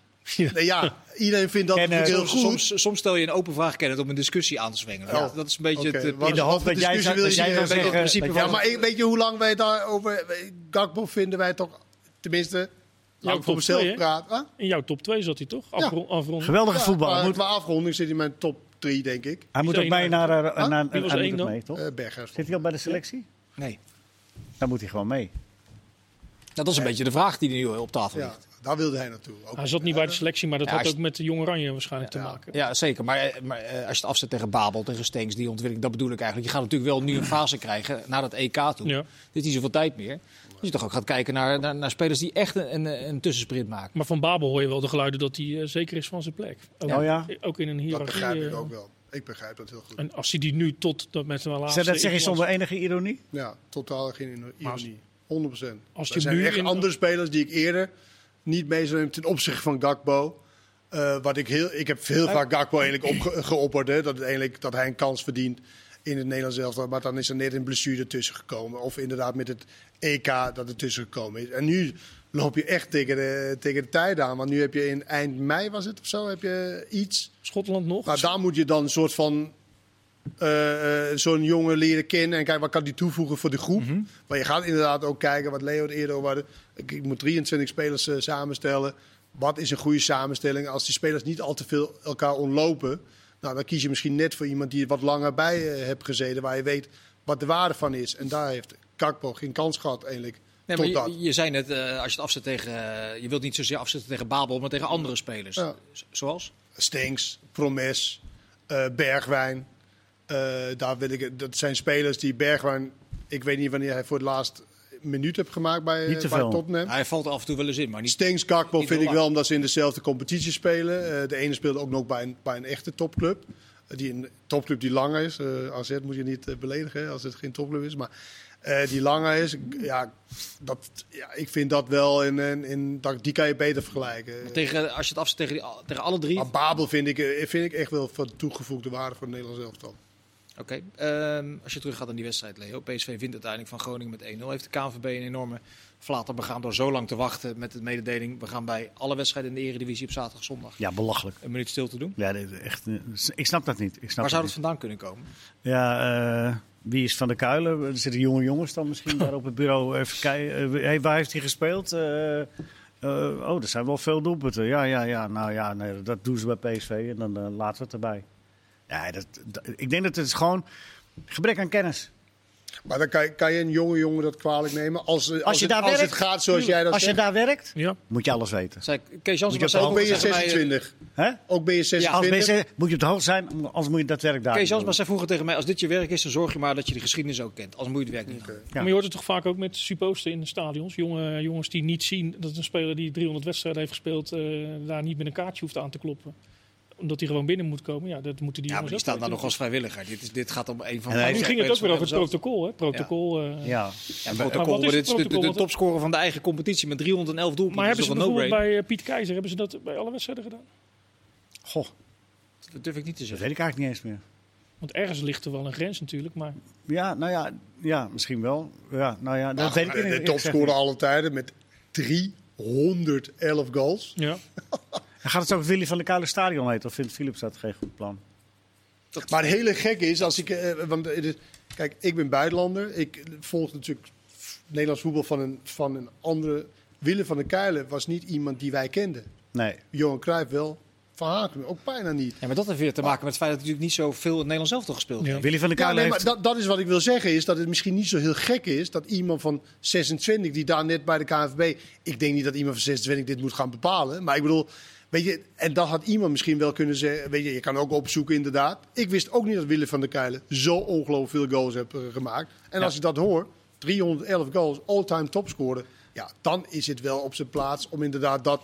Ja, iedereen vindt dat eh, heel Soms, goed. soms, soms stel je een open vraag kennen om een discussie aan te zwengelen. Ja, dat is een beetje het, eh, in de hoop dat jij wil zeggen... principe dat Ja, maar weet je hoe lang wij daarover... Gakpo vinden wij toch... Tenminste, ik voor top mezelf twee, praten. Huh? In jouw top 2 zat hij toch? Afronden. Geweldige Ja, voetballer. maar Moet, Qua afronding zit hij in mijn top 3, denk ik. hij moet ook mee naar... eh, naar was één mee, toch? Eh Berghuis. Zit hij al bij de selectie? Nee. Dan moet hij gewoon mee. Nou, dat is een beetje de vraag die nu op tafel ligt. Daar wilde hij naartoe. Ook. Hij zat niet bij de selectie, maar dat Ja, had ook met de Jong Oranje waarschijnlijk te maken. Ja, zeker. Maar, eh, maar eh, als je het afzet tegen Babel, tegen Stenks, die ontwikkeling, dat bedoel ik eigenlijk. Je gaat natuurlijk wel nu een fase krijgen naar dat EK toe. Ja. Er is niet zoveel tijd meer. Dus je toch ook gaat kijken naar, naar, naar spelers die echt een, een, een tussensprint maken. Maar van Babel hoor je wel de geluiden dat hij eh, zeker is van zijn plek. Ook, Oh ja? ook in een Dat hiërarchie. begrijp ik ook wel. Ik begrijp dat heel goed. En als hij die nu tot dat met zijn laatste... Zeg, dat zeg je zonder enige ironie? Ja, totaal geen ironie. 100%. als er je zijn nu echt in- andere spelers die ik eerder niet mee zou nemen ten opzichte van Gakpo. Eh, wat ik, heel, ik heb heel vaak Gakpo eigenlijk opge- geopperd. Hè, dat, eigenlijk, dat hij een kans verdient in het Nederlands elftal. Maar dan is er net een blessure tussen gekomen. Of inderdaad met het EK dat er tussen gekomen is. En nu loop je echt tegen de, tegen de tijd aan. Want nu heb je in eind mei, was het of zo, heb je iets. Schotland nog. Nou, daar moet je dan een soort van eh, eh, zo'n jongen leren kennen en kijken wat kan die toevoegen voor de groep. Maar je gaat inderdaad ook kijken wat Leo eerder over had. Ik, ik moet 23 spelers eh, samenstellen. Wat is een goede samenstelling? Als die spelers niet al te veel elkaar ontlopen, nou, dan kies je misschien net voor iemand die er wat langer bij eh, hebt gezeten, waar je weet wat de waarde van is. En daar heeft Kakpo geen kans gehad eigenlijk. Nee, tot maar dat. je, je zei net, eh, als je het afzet tegen... eh, je wilt niet zozeer afzetten tegen Babel, maar tegen andere spelers. Ja. Zoals? Stinks, Promes, eh, Bergwijn. Eh, daar wil ik, het- dat zijn spelers die Bergwijn. Ik weet niet wanneer hij voor het laatst minuut heeft gemaakt bij, Niet te bij. Tottenham. Hij valt af en toe wel eens in, maar niet... Kakpo Niet vind ik wel omdat ze in dezelfde competitie spelen. Eh, de ene speelt ook nog bij een, bij een echte topclub. Eh, die een topclub die langer is. Eh AZ moet je niet beledigen hè, als het geen topclub is. Maar eh, die langer is. Ja, dat, ja, ik vind dat wel. In, in, in, dat, die kan je beter vergelijken. Tegen, als je het afzet tegen, die, tegen alle drie... Maar Babel vind ik, vind ik echt wel van toegevoegde waarde voor het Nederlands elftal. Oké, ehm, als je terug gaat aan die wedstrijd, Leo. PSV wint uiteindelijk van Groningen met 1-0. Heeft de KNVB een enorme flater begaan door zo lang te wachten met de mededeling. We gaan bij alle wedstrijden in de Eredivisie op zaterdag zondag Ja, belachelijk. een minuut stil te doen. Ja, echt, eh, ik snap dat niet. Ik snap Waar zou dat vandaan kunnen komen? Ja, eh, wie is Van der Kuilen? Er zitten jonge jongens dan misschien daar op het bureau. Even kijken. Eh, hey, waar heeft hij gespeeld? Oh, er zijn wel veel doelpunten. Ja, ja, ja. Nou ja, nee, dat doen ze bij PSV en dan laten we het erbij. Ja, dat, dat- ik denk dat het is gewoon gebrek aan kennis. Maar dan kan, je- kan je een jonge jongen dat kwalijk nemen. Als, als, Als je het, daar als werkt, het gaat zoals jij dat Als je daar werkt, Ja. moet je alles weten. Zei, Kees Jansma Moet je Ook ben je tegen mij- 26. Hè? Ook ben je Als 26. mensen, moet je op de hoogte zijn, anders moet je dat werk daar Kees Jansma doen. zei vroeger tegen mij, als dit je werk is, dan zorg je maar dat je de geschiedenis ook kent. Anders moet je het werk niet doen. Ja. Maar je hoort het toch vaak ook met supposten in de stadions. Jonge, jongens die niet zien dat een speler die 300 wedstrijden heeft gespeeld... eh, daar niet met een kaartje hoeft aan te kloppen. Omdat hij gewoon binnen moet komen. Ja, dat moeten die Ja, maar jongens die daar weten. nog als vrijwilliger. Dit, is, dit gaat om een van En de hij Nu ging het ook weer over het protocol. Hè? Protocol eh. Ja. Ja, Maar protocol. wat is maar dit is de, de, topscorer van de eigen competitie met 311 doelpunten. Maar hebben Dat ze bijvoorbeeld bij eh, Piet Keizer hebben ze dat bij alle wedstrijden gedaan? Goh, Dat durf ik niet te dat zeggen. weet ik eigenlijk niet eens meer. Want ergens ligt er wel een grens natuurlijk. Maar Ja, nou ja, ja misschien wel. Ja, nou ja, dat Ach, weet ik de niet. de topscorer alle tijden met 311 goals. ja, En gaat het ook Willy van der Kuilen Stadion heten? Of vindt Philips dat geen goed plan? Maar het hele gekke is, als ik, eh, want is- kijk, ik ben buitenlander. Ik volg natuurlijk Nederlands voetbal van een, van een andere. Willem van der Kuilen was niet iemand die wij kenden. Nee. Johan Cruijff wel, Van Haken ook bijna niet. Ja, maar dat heeft weer te maken met het feit dat hij natuurlijk niet zoveel in het Nederlands elftal gespeeld Ja. Willy van der Ja, Kuilen nee, maar heeft... dat, dat is wat ik wil zeggen, is dat het misschien niet zo heel gek is dat iemand van 26, die daar net bij de KNVB, ik denk niet dat iemand van 26 dit moet gaan bepalen, maar ik bedoel, weet je, en dat had iemand misschien wel kunnen zeggen, weet je, je kan ook opzoeken inderdaad. Ik wist ook niet dat Willem van der Kuilen zo ongelooflijk veel goals heeft eh, gemaakt. En als je dat hoort, 311 goals, all-time topscorer, ja, dan is het wel op zijn plaats om inderdaad dat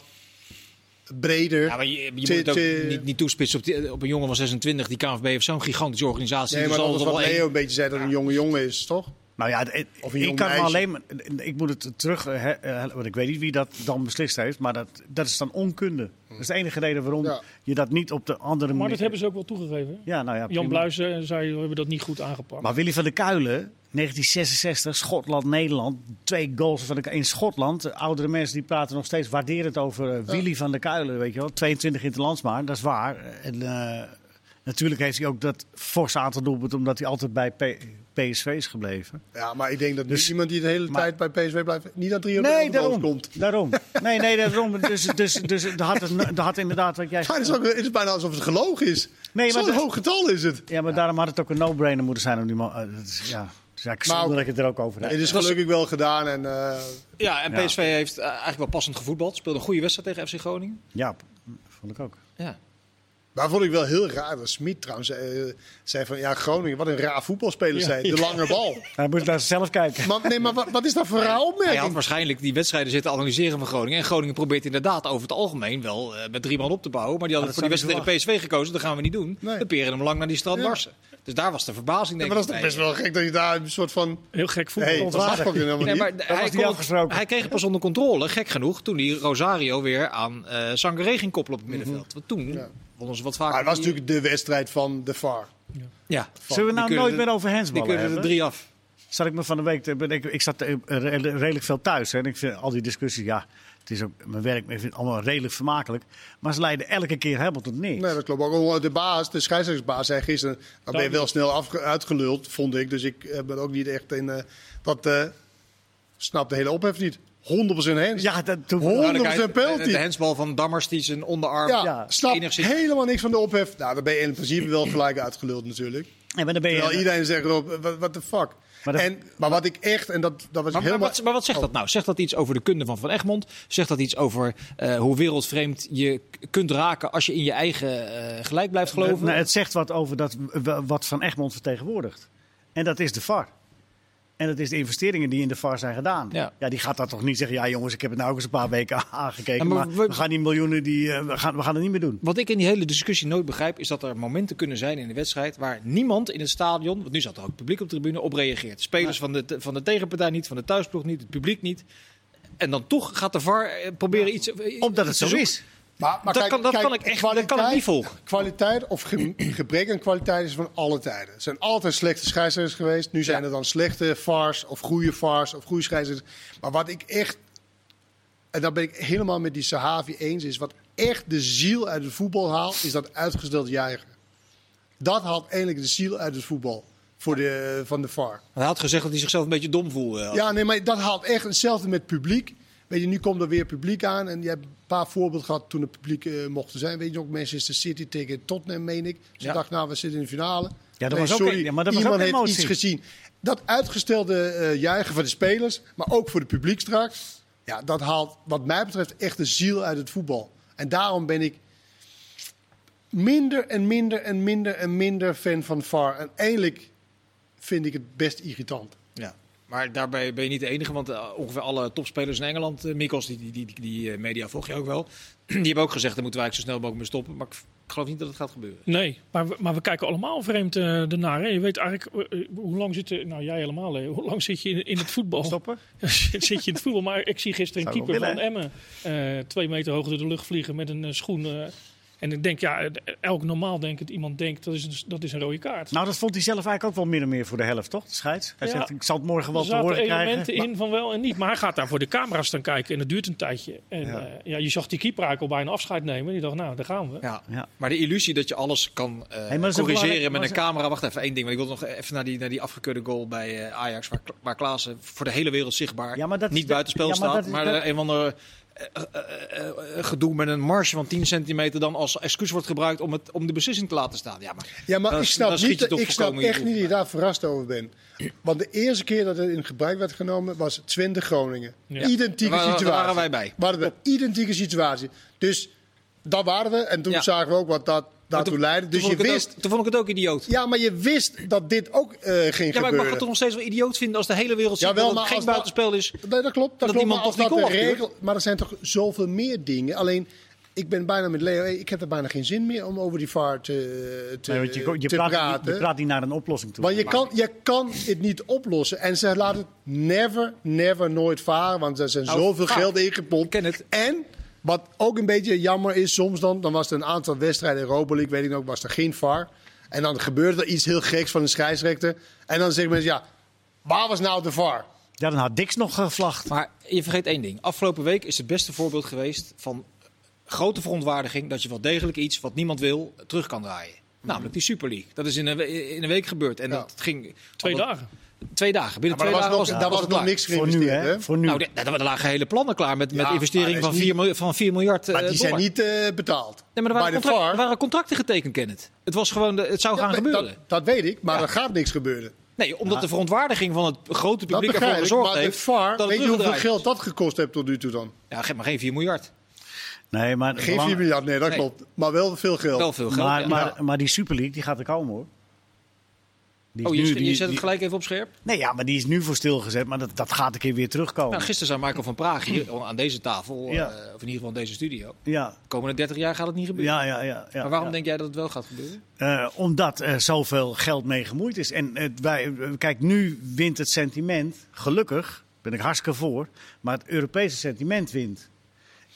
breder... Ja, maar je, je moet het ook niet, niet toespitsen op, die, op een jongen van 26. Die KNVB heeft zo'n gigantische organisatie. Nee, maar dat is wat Leo een beetje zei, dat een jonge jongen is, toch? Nou ja, ik kan alleen maar, ik moet het terug, eh, hè, eh, want ik weet niet wie dat dan beslist heeft, maar dat, dat is dan onkunde. Dat is de enige reden waarom Ja. je dat niet op de andere manier. maar dat hebben ze ook wel toegegeven. Ja, nou ja, Jan prima. Bluizen zei, we hebben dat niet goed aangepakt. Maar Willy van der Kuilen, 1966, Schotland, Nederland, twee goals van de, in Schotland. De oudere mensen die praten nog steeds waarderend over eh, Willy van der Kuilen, weet je wel. 22 in het landsmaar, dat is waar. En eh, natuurlijk heeft hij ook dat forse aantal doelpunten, omdat hij altijd bij P- PSV is gebleven. Ja, maar ik denk dat Dus- dus, iemand die de hele maar- tijd bij PSV blijft, niet aan 300 Nee, goals daarom. komt. Daarom. Nee, nee, daarom. Dus, dus, dus, dus er had, het, had inderdaad wat jij Maar het is, ook, het is bijna alsof het gelogen is. Nee, maar Zo'n dat- hoog getal is het. Ja, maar daarom had het ook een no-brainer moeten zijn om die man. eh, dat is- ja, dus ja, ik Maar dat ik het er ook over heb. Het is dat gelukkig wel gedaan. En, eh, Ja, en Ja. PSV heeft eh, eigenlijk wel passend gevoetbald. Speelde een goede wedstrijd tegen FC Groningen. Ja, vond ik ook. Ja. Maar vond ik wel heel raar. Dat Smit trouwens eh, zei van, ja Groningen, wat een raar voetbalspeler zijn. De lange bal. Hij moet naar zichzelf kijken. Maar, nee, maar wat, wat is dat voor raar Hij had opmerking? waarschijnlijk die wedstrijden zitten analyseren van Groningen. En Groningen probeert inderdaad over het algemeen wel eh, met drie man op te bouwen. Maar die hadden voor die wedstrijd tegen PSV gekozen. Dat gaan we niet doen. Nee. We peren hem lang naar die strand Ja. Dus daar was de verbazing Ja, denk maar dat ik is best wel gek dat je daar een soort van... Heel gek voetbal. Hey, dat helemaal Nee, niet. maar hij, was niet kon- hij kreeg het pas onder controle, gek genoeg, toen hij Rosario weer aan eh Sangaré ging koppelen op het middenveld. Want toen Ja. wonnen ze wat vaker. Maar het was die- natuurlijk de wedstrijd van de VAR. Ja. Zullen we Die nou nooit er- meer over Die hensballen kunnen er drie af. zat ik me van de week. Ik, ik zat eh, re- redelijk veel thuis. Hè, en ik vind al die discussies, ja, het is ook mijn werk, maar ik vind het allemaal redelijk vermakelijk. Maar ze leiden elke keer helemaal tot niks. Nee, dat klopt. Ook de baas, de scheidsrechtersbaas, zei gisteren... dan ben je wel snel afge- uitgeluld, vond ik. Dus ik eh, ben ook niet echt in... eh, dat eh snap de hele ophef niet. 100% hands. Ja, dat, toen, Honderd- Duidelijkheid, penalty. De hensbal van Dammers die zijn onderarm Ja, Ja. snap enigszins- helemaal niks van de ophef. Nou, dan ben je in principe wel gelijk uitgeluld natuurlijk. Ja, maar dan ben je, Terwijl iedereen zegt erop, wat what the fuck. Maar dat- en, maar wat ik echt, en dat, dat was Maar, maar wat, maar wat zegt dat nou? Zegt dat iets over de kunde van Van Egmond? Zegt dat iets over eh, hoe wereldvreemd je kunt raken als je in je eigen eh, gelijk blijft geloven? Nou, het zegt wat over dat, wat Van Egmond vertegenwoordigt. En dat is de VAR. En dat is de investeringen die in de VAR zijn gedaan. Ja. die gaat dat toch niet zeggen, ja jongens, ik heb het nou ook eens een paar weken aangekeken. Ja, maar maar we- we gaan die miljoenen, die, eh, we, gaan, we gaan het niet meer doen. Wat ik in die hele discussie nooit begrijp, is dat er momenten kunnen zijn in de wedstrijd waar niemand in het stadion, want nu zat er ook publiek op de tribune, op reageert. Spelers van, de, van de tegenpartij niet, van de thuisploeg niet, het publiek niet. En dan toch gaat de VAR eh, proberen iets. eh, Omdat het zo is. Maar, maar Dat kijk- kan- dat kijk, kan ik echt- dat kan ik niet volgen. Kwaliteit of ge- gebrek aan kwaliteit is van alle tijden. Er zijn altijd slechte scheidsrechters geweest. Nu zijn Ja. er dan slechte VARs of goede VARs of goede scheidsrechters. Maar wat ik echt, en daar ben ik helemaal met die Sahavi eens, is wat echt de ziel uit het voetbal haalt, is dat uitgesteld juichen. Dat haalt eigenlijk de ziel uit het voetbal voor de, van de VAR. Hij had gezegd dat hij zichzelf een beetje dom voelde. Ja, nee, maar dat haalt echt hetzelfde met publiek. Weet je, nu komt er weer publiek aan. En je hebt een paar voorbeelden gehad toen het publiek eh, mocht zijn. Weet je nog, Manchester City tegen Tottenham, meen ik. Ze Ja. dachten, nou, we zitten in de finale. Ja, dat Nee, was ook sorry, een- ja, maar dat was iemand ook heeft iets gezien. Dat uitgestelde eh, juichen van de spelers, maar ook voor het publiek straks. Ja, dat haalt wat mij betreft echt de ziel uit het voetbal. En daarom ben ik minder en minder en minder en minder fan van VAR. En eigenlijk vind ik het best irritant. Maar daarbij ben je niet de enige, want eh, ongeveer alle topspelers in Engeland, uh, Mikos, die, die, die, die eh, media volg je ook wel, die hebben ook gezegd, daar moeten wij eigenlijk zo snel mogelijk mee stoppen. Maar ik, ik geloof niet dat het gaat gebeuren. Nee, maar we, maar we kijken allemaal vreemd uh, ernaar. Hè. Je weet eigenlijk, uh, hoe lang zit je, nou jij helemaal, Leo, hoe lang zit je in, in het voetbal? Stoppen? zit je in het voetbal, maar ik zie gisteren een keeper van Emmen uh, twee meter hoog door de lucht vliegen met een uh, schoen. En ik denk, ja, elk normaal denkend iemand denkt dat is, een, dat is een rode kaart. Nou, dat vond hij zelf eigenlijk ook wel min of meer voor de helft, toch? De scheids. Hij Ja. zegt, ik zal het morgen wel er te horen zaten krijgen. elementen in van wel en niet. Maar hij gaat daar voor de camera's staan kijken en dat duurt een tijdje. En Ja. ja. ja, je zag die keeper eigenlijk al bijna afscheid nemen. En die dacht, nou, daar gaan we. Ja. Ja. Maar de illusie dat je alles kan eh, corrigeren met een ze- camera. Wacht even, één ding. Want ik wil nog even naar die, naar die afgekeurde goal bij eh, Ajax. Waar, waar Klaassen voor de hele wereld zichtbaar Ja, maar dat niet buitenspel ja, maar staat. dat is- maar dat- eh, een van de eh, eh, eh, gedoe met een marge van 10 centimeter dan als excuus wordt gebruikt om, het, om de beslissing te laten staan. Ja, maar, Ja, maar dan- ik snap, niet, ik snap echt niet dat je daar verrast over bent. Want de eerste keer dat het in gebruik werd genomen was Twente Groningen. Ja. Identieke waren- situatie. daar waren wij bij. We hadden we identieke situatie. Dus daar waren we. En toen Ja. zagen we ook wat dat daartoe toen- leidde. Dus toen je vond ik het wist... ook- toen vond ik het ook idioot. Ja, maar je wist dat dit ook eh, ging Ja, maar ik mag het toch nog steeds wel idioot vinden als de hele wereld ziet Jawel, dat maar het geen dat- buitenspel is. Nee, dat klopt. Dat, klopt iemand toch die dat de regel, Maar er zijn toch zoveel meer dingen. Alleen, ik ben bijna met Leo. Ik heb er bijna geen zin meer om over die VAR te, te, Nee, want je, je, te praat, praten. je praat niet naar een oplossing toe. Want je kan, je kan het niet oplossen. En ze laten het never, never, nooit varen. Want er zijn Nou, zoveel vaak. geld ingepompt. Ik ken het. En wat ook een beetje jammer is soms dan... dan was er een aantal wedstrijden in Europa League, weet ik nog, was er geen VAR. En dan gebeurde er iets heel geks van een scheidsrechter. En dan zeggen mensen, ja, waar was nou de VAR? Ja, dan had Dix nog gevlacht. Maar je vergeet één ding. Afgelopen week is het beste voorbeeld geweest van grote verontwaardiging dat je wel degelijk iets wat niemand wil terug kan draaien. Namelijk die Super League. Dat is in een, in een week gebeurd. En Ja. dat ging Twee dagen. Twee dagen. Binnen Maar twee er was dagen nog, was, daar was was het nog niks Voor nu, geïnvesteerd, hè? Voor nu. Nou, er, er lagen hele plannen klaar met, met investeringen van dat is 4, miljoen, van 4 miljard Maar die zijn niet eh, betaald. Nee, maar er waren, er contracten getekend, Kenneth. Het was gewoon, de, het zou gaan gebeuren. Dat, dat weet ik, maar Ja. er gaat niks gebeuren. nee, omdat de verontwaardiging van het grote publiek ervoor gezorgd maar de heeft. VAR, dat weet je hoeveel geld dat gekost heeft tot nu toe dan? Ja, geef maar geen 4 miljard. Nee, maar, Geen belang- 4 miljard, nee, dat Nee. klopt. Maar wel veel geld. Wel veel geld. maar, ja. maar, maar die Super League die gaat er komen hoor. Die oh, je, nu- je die- zet het gelijk even op scherp. Nee, ja, maar die is nu voor stilgezet, maar dat, dat gaat een keer weer terugkomen. Nou, gisteren zei Michael van Praag hier aan deze tafel, Ja. eh, of in ieder geval in deze studio. ja, De komende 30 jaar gaat het niet gebeuren. ja, ja, ja, ja. maar waarom ja. denk jij dat het wel gaat gebeuren? Eh, omdat er zoveel geld mee gemoeid is. En eh, wij, kijk, nu wint het sentiment, gelukkig, ben ik hartstikke voor, maar het Europese sentiment wint.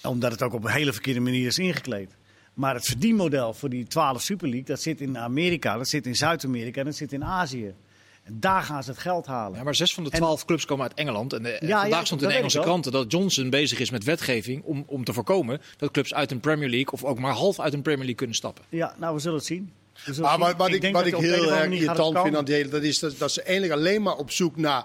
Omdat het ook op een hele verkeerde manier is ingekleed. Maar het verdienmodel voor die 12 Super League, dat zit in Amerika, dat zit in Zuid-Amerika en dat zit in Azië. En daar gaan ze het geld halen. Ja, maar zes van de twaalf clubs komen uit Engeland. En de, ja, vandaag stond in de Engelse kranten dat Johnson bezig is met wetgeving om, om te voorkomen dat clubs uit een Premier League of ook maar half uit een Premier League kunnen stappen. Ja, nou, we zullen het zien. Zullen Maar wat, wat ik, wat ik heel erg het irritant vind aan die hele, dat is dat, dat ze eigenlijk alleen maar op zoek naar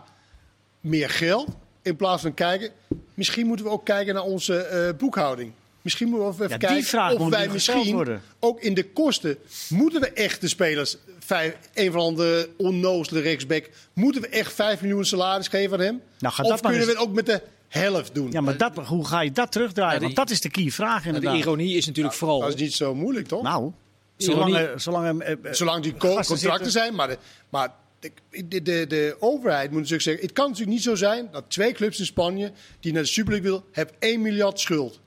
meer geld. In plaats van kijken, misschien moeten we ook kijken naar onze eh, boekhouding. Misschien moeten we even Ja, kijken vraag of wij misschien worden. ook in de kosten moeten we echt de spelers vijf, een van de onnozele rechtsback moeten we echt 5 miljoen salaris geven aan hem? Nou, of kunnen we het ook met de helft doen? Ja, maar dat, hoe ga je dat terugdraaien? Ja, die- Want dat is de key vraag Maar de inderdaad. ironie is natuurlijk vooral. Dat is niet zo moeilijk, toch? Nou, zolang, er- zolang, er, eh, eh, Zolang die contracten zitten- zijn. Maar, de, maar de, de, de, de overheid moet natuurlijk zeggen... Het kan natuurlijk niet zo zijn dat twee clubs in Spanje... die naar de Super League willen, hebben 1 miljard schuld.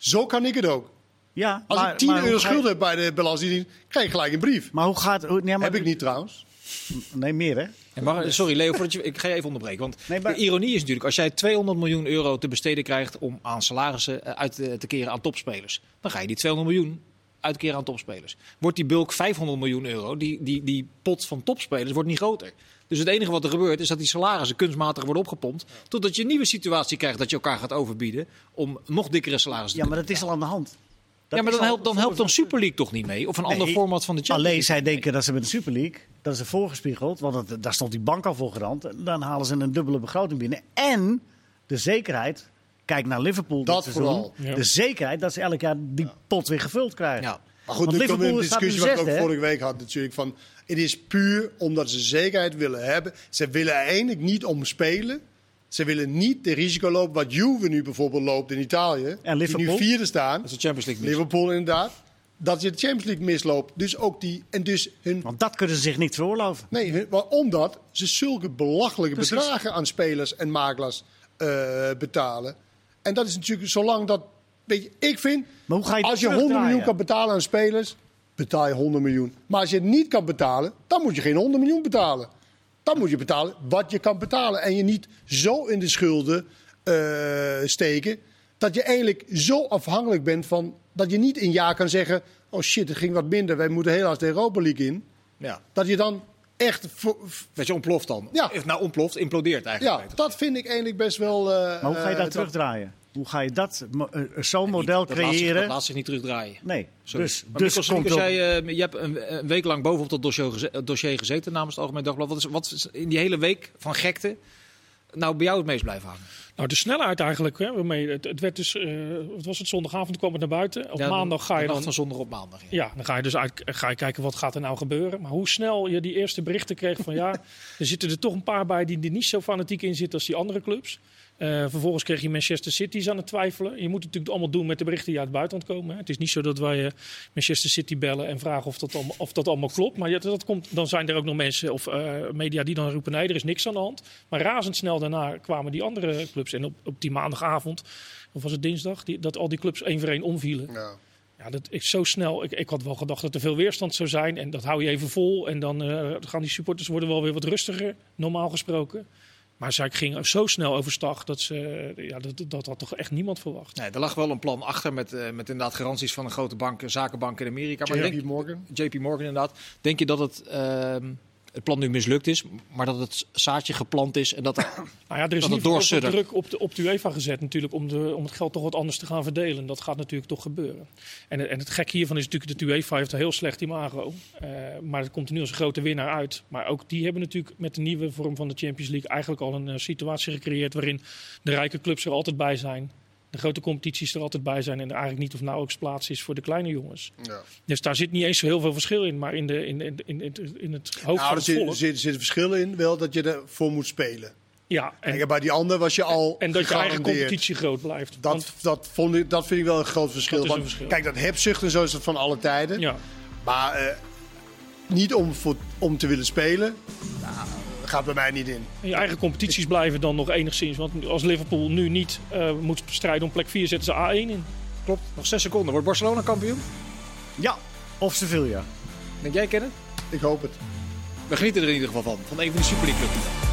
Zo kan ik het ook. Ja, Als maar, ik 10 maar hoe euro schuld heb bij de Belastingdienst... krijg ik gelijk een brief. Maar hoe gaat... Hoe, nee, maar, Heb ik niet trouwens. Nee, meer hè? Ja, maar, sorry Leo, voordat je, ik ga je even onderbreken. Want Nee, maar- de ironie is natuurlijk, als jij 200 miljoen euro te besteden krijgt om aan salarissen eh, uit te, te keren aan topspelers, dan ga je die 200 miljoen uitkeren aan topspelers. Wordt die bulk 500 miljoen euro, die, die, die pot van topspelers wordt niet groter. Dus het enige wat er gebeurt is dat die salarissen kunstmatig worden opgepompt. Totdat je een nieuwe situatie krijgt dat je elkaar gaat overbieden om nog dikkere salarissen te Ja, maar dat is al aan de hand. Dat ja, maar dan helpt, dan helpt dan Super League toch niet mee? Of een ander format van de Champions Alleen League? zij denken dat ze met de Super League, dat is er voorgespiegeld, want het- daar stond die bank al voor garant. En Dan halen ze een dubbele begroting binnen. En de zekerheid, kijk naar Liverpool Dat dit seizoen. Ja. de zekerheid dat ze elk jaar die pot weer gevuld krijgen. Ja. Maar goed, Want nu komen we in de Liverpool discussie wat ik ook vorige week had natuurlijk. Van, het is puur omdat ze zekerheid willen hebben. Ze willen eigenlijk niet omspelen. Ze willen niet de risico lopen wat Juve nu bijvoorbeeld loopt in Italië. En Die Liverpool? nu vierde staan. Dat is de Champions League mis. Liverpool inderdaad. Dat je de Champions League misloopt. Dus ook die. En dus hun. Want dat kunnen ze zich niet veroorloven. Nee, hun- maar omdat ze zulke belachelijke Precies. bedragen aan spelers en makelaars eh, betalen. En dat is natuurlijk zolang dat. Weet je, ik vind. Maar hoe ga je dat als je 100 miljoen kan betalen aan spelers, betaal je 100 miljoen. Maar als je het niet kan betalen, dan moet je geen 100 miljoen betalen. Dan moet je betalen wat je kan betalen. En je niet zo in de schulden eh, steken. Dat je eigenlijk zo afhankelijk bent van. Dat je niet een jaar kan zeggen. Oh shit, het ging wat minder. Wij moeten helaas de Europa League in. Ja. Dat je dan echt. Dat je ontploft dan. Ja. Of Nou, ontploft, implodeert eigenlijk. ja, dat vind ik eigenlijk best wel. eh, Maar hoe ga je eh, dat terugdraaien? Hoe ga je dat, mo- eh, zo'n Niet- model dat laat zich- creëren? Dat laat zich niet terugdraaien. Nee, Sorry. dus, maar dus komt er- jij, eh, je hebt een, een week lang bovenop dat dossier, geze- eh, dossier gezeten namens het Algemeen Dagblad. Wat is, wat is in die hele week van gekte nou bij jou het meest blijven hangen? Nou, de snelheid eigenlijk. Hè, waarmee het, het werd dus, eh, wat was het, zondagavond kwam het naar buiten. Op Ja, maandag ga je dan... van zondag op maandag. Ja. Ja, dan ga je dus uit, ga je kijken wat gaat er nou gebeuren. Maar hoe snel je die eerste berichten kreeg van ja, er zitten er toch een paar bij die er niet zo fanatiek in zitten als die andere clubs. Eh, vervolgens kreeg je Manchester City's aan het twijfelen. Je moet het natuurlijk allemaal doen met de berichten die uit het buitenland komen. Hè. Het is niet zo dat wij eh, Manchester City bellen en vragen of dat allemaal, of dat allemaal klopt. Maar ja, dat komt, dan zijn er ook nog mensen of eh, media die dan roepen nee, er is niks aan de hand. Maar razendsnel daarna kwamen die andere clubs. En op, op die maandagavond, of was het dinsdag, die, dat al die clubs één voor één omvielen. Ja. Ja, dat is zo snel. Ik, ik had wel gedacht dat er veel weerstand zou zijn. En dat hou je even vol. En dan gaan die supporters worden wel weer wat rustiger, normaal gesproken. Maar zij ging zo snel overstag dat ze, ja, dat, dat had toch echt niemand verwacht. Nee, er lag wel een plan achter met, eh, met inderdaad garanties van een grote bank, een zakenbank in Amerika. Maar JP denk, Morgan. JP Morgan inderdaad. Denk je dat het, ehm, het plan nu mislukt is, maar dat het zaadje geplant is en dat er Nou ja, er is Dat het veel doorsuddert. druk op de, op de UEFA gezet natuurlijk om, de, om het geld toch wat anders te gaan verdelen. Dat gaat natuurlijk toch gebeuren. En, en het gek hiervan is natuurlijk dat de UEFA heeft een heel slecht imago. Eh maar het komt er nu als een grote winnaar uit. Maar ook die hebben natuurlijk met de nieuwe vorm van de Champions League eigenlijk al een eh, situatie gecreëerd waarin de rijke clubs er altijd bij zijn. De grote competities er altijd bij zijn en er eigenlijk niet of nauwelijks plaats is voor de kleine jongens. Ja. Dus daar zit niet eens zo heel veel verschil in, maar in, de, in, in, in, in, het hoofd Nou, van er het zit, volk. er zit, er zit verschil in, wel dat je ervoor moet spelen. Ja, en, bij die ander was je al en dat je eigen competitie groot blijft. Dat, Want- dat, vond ik, dat vind ik wel een groot verschil. Dat Want, verschil. Kijk, dat hebzucht en zo is het van alle tijden. ja. Maar eh, niet om, voor, om te willen spelen, nou, gaat bij mij niet in. En je eigen competities blijven dan nog enigszins. Want als Liverpool nu niet eh, moet strijden om plek 4, zetten ze A1 in. klopt. Nog zes seconden. Wordt Barcelona kampioen? Ja, of Sevilla. Denk jij, Kenneth? Ik hoop het. We genieten er in ieder geval van. Van een van die Super League clubs.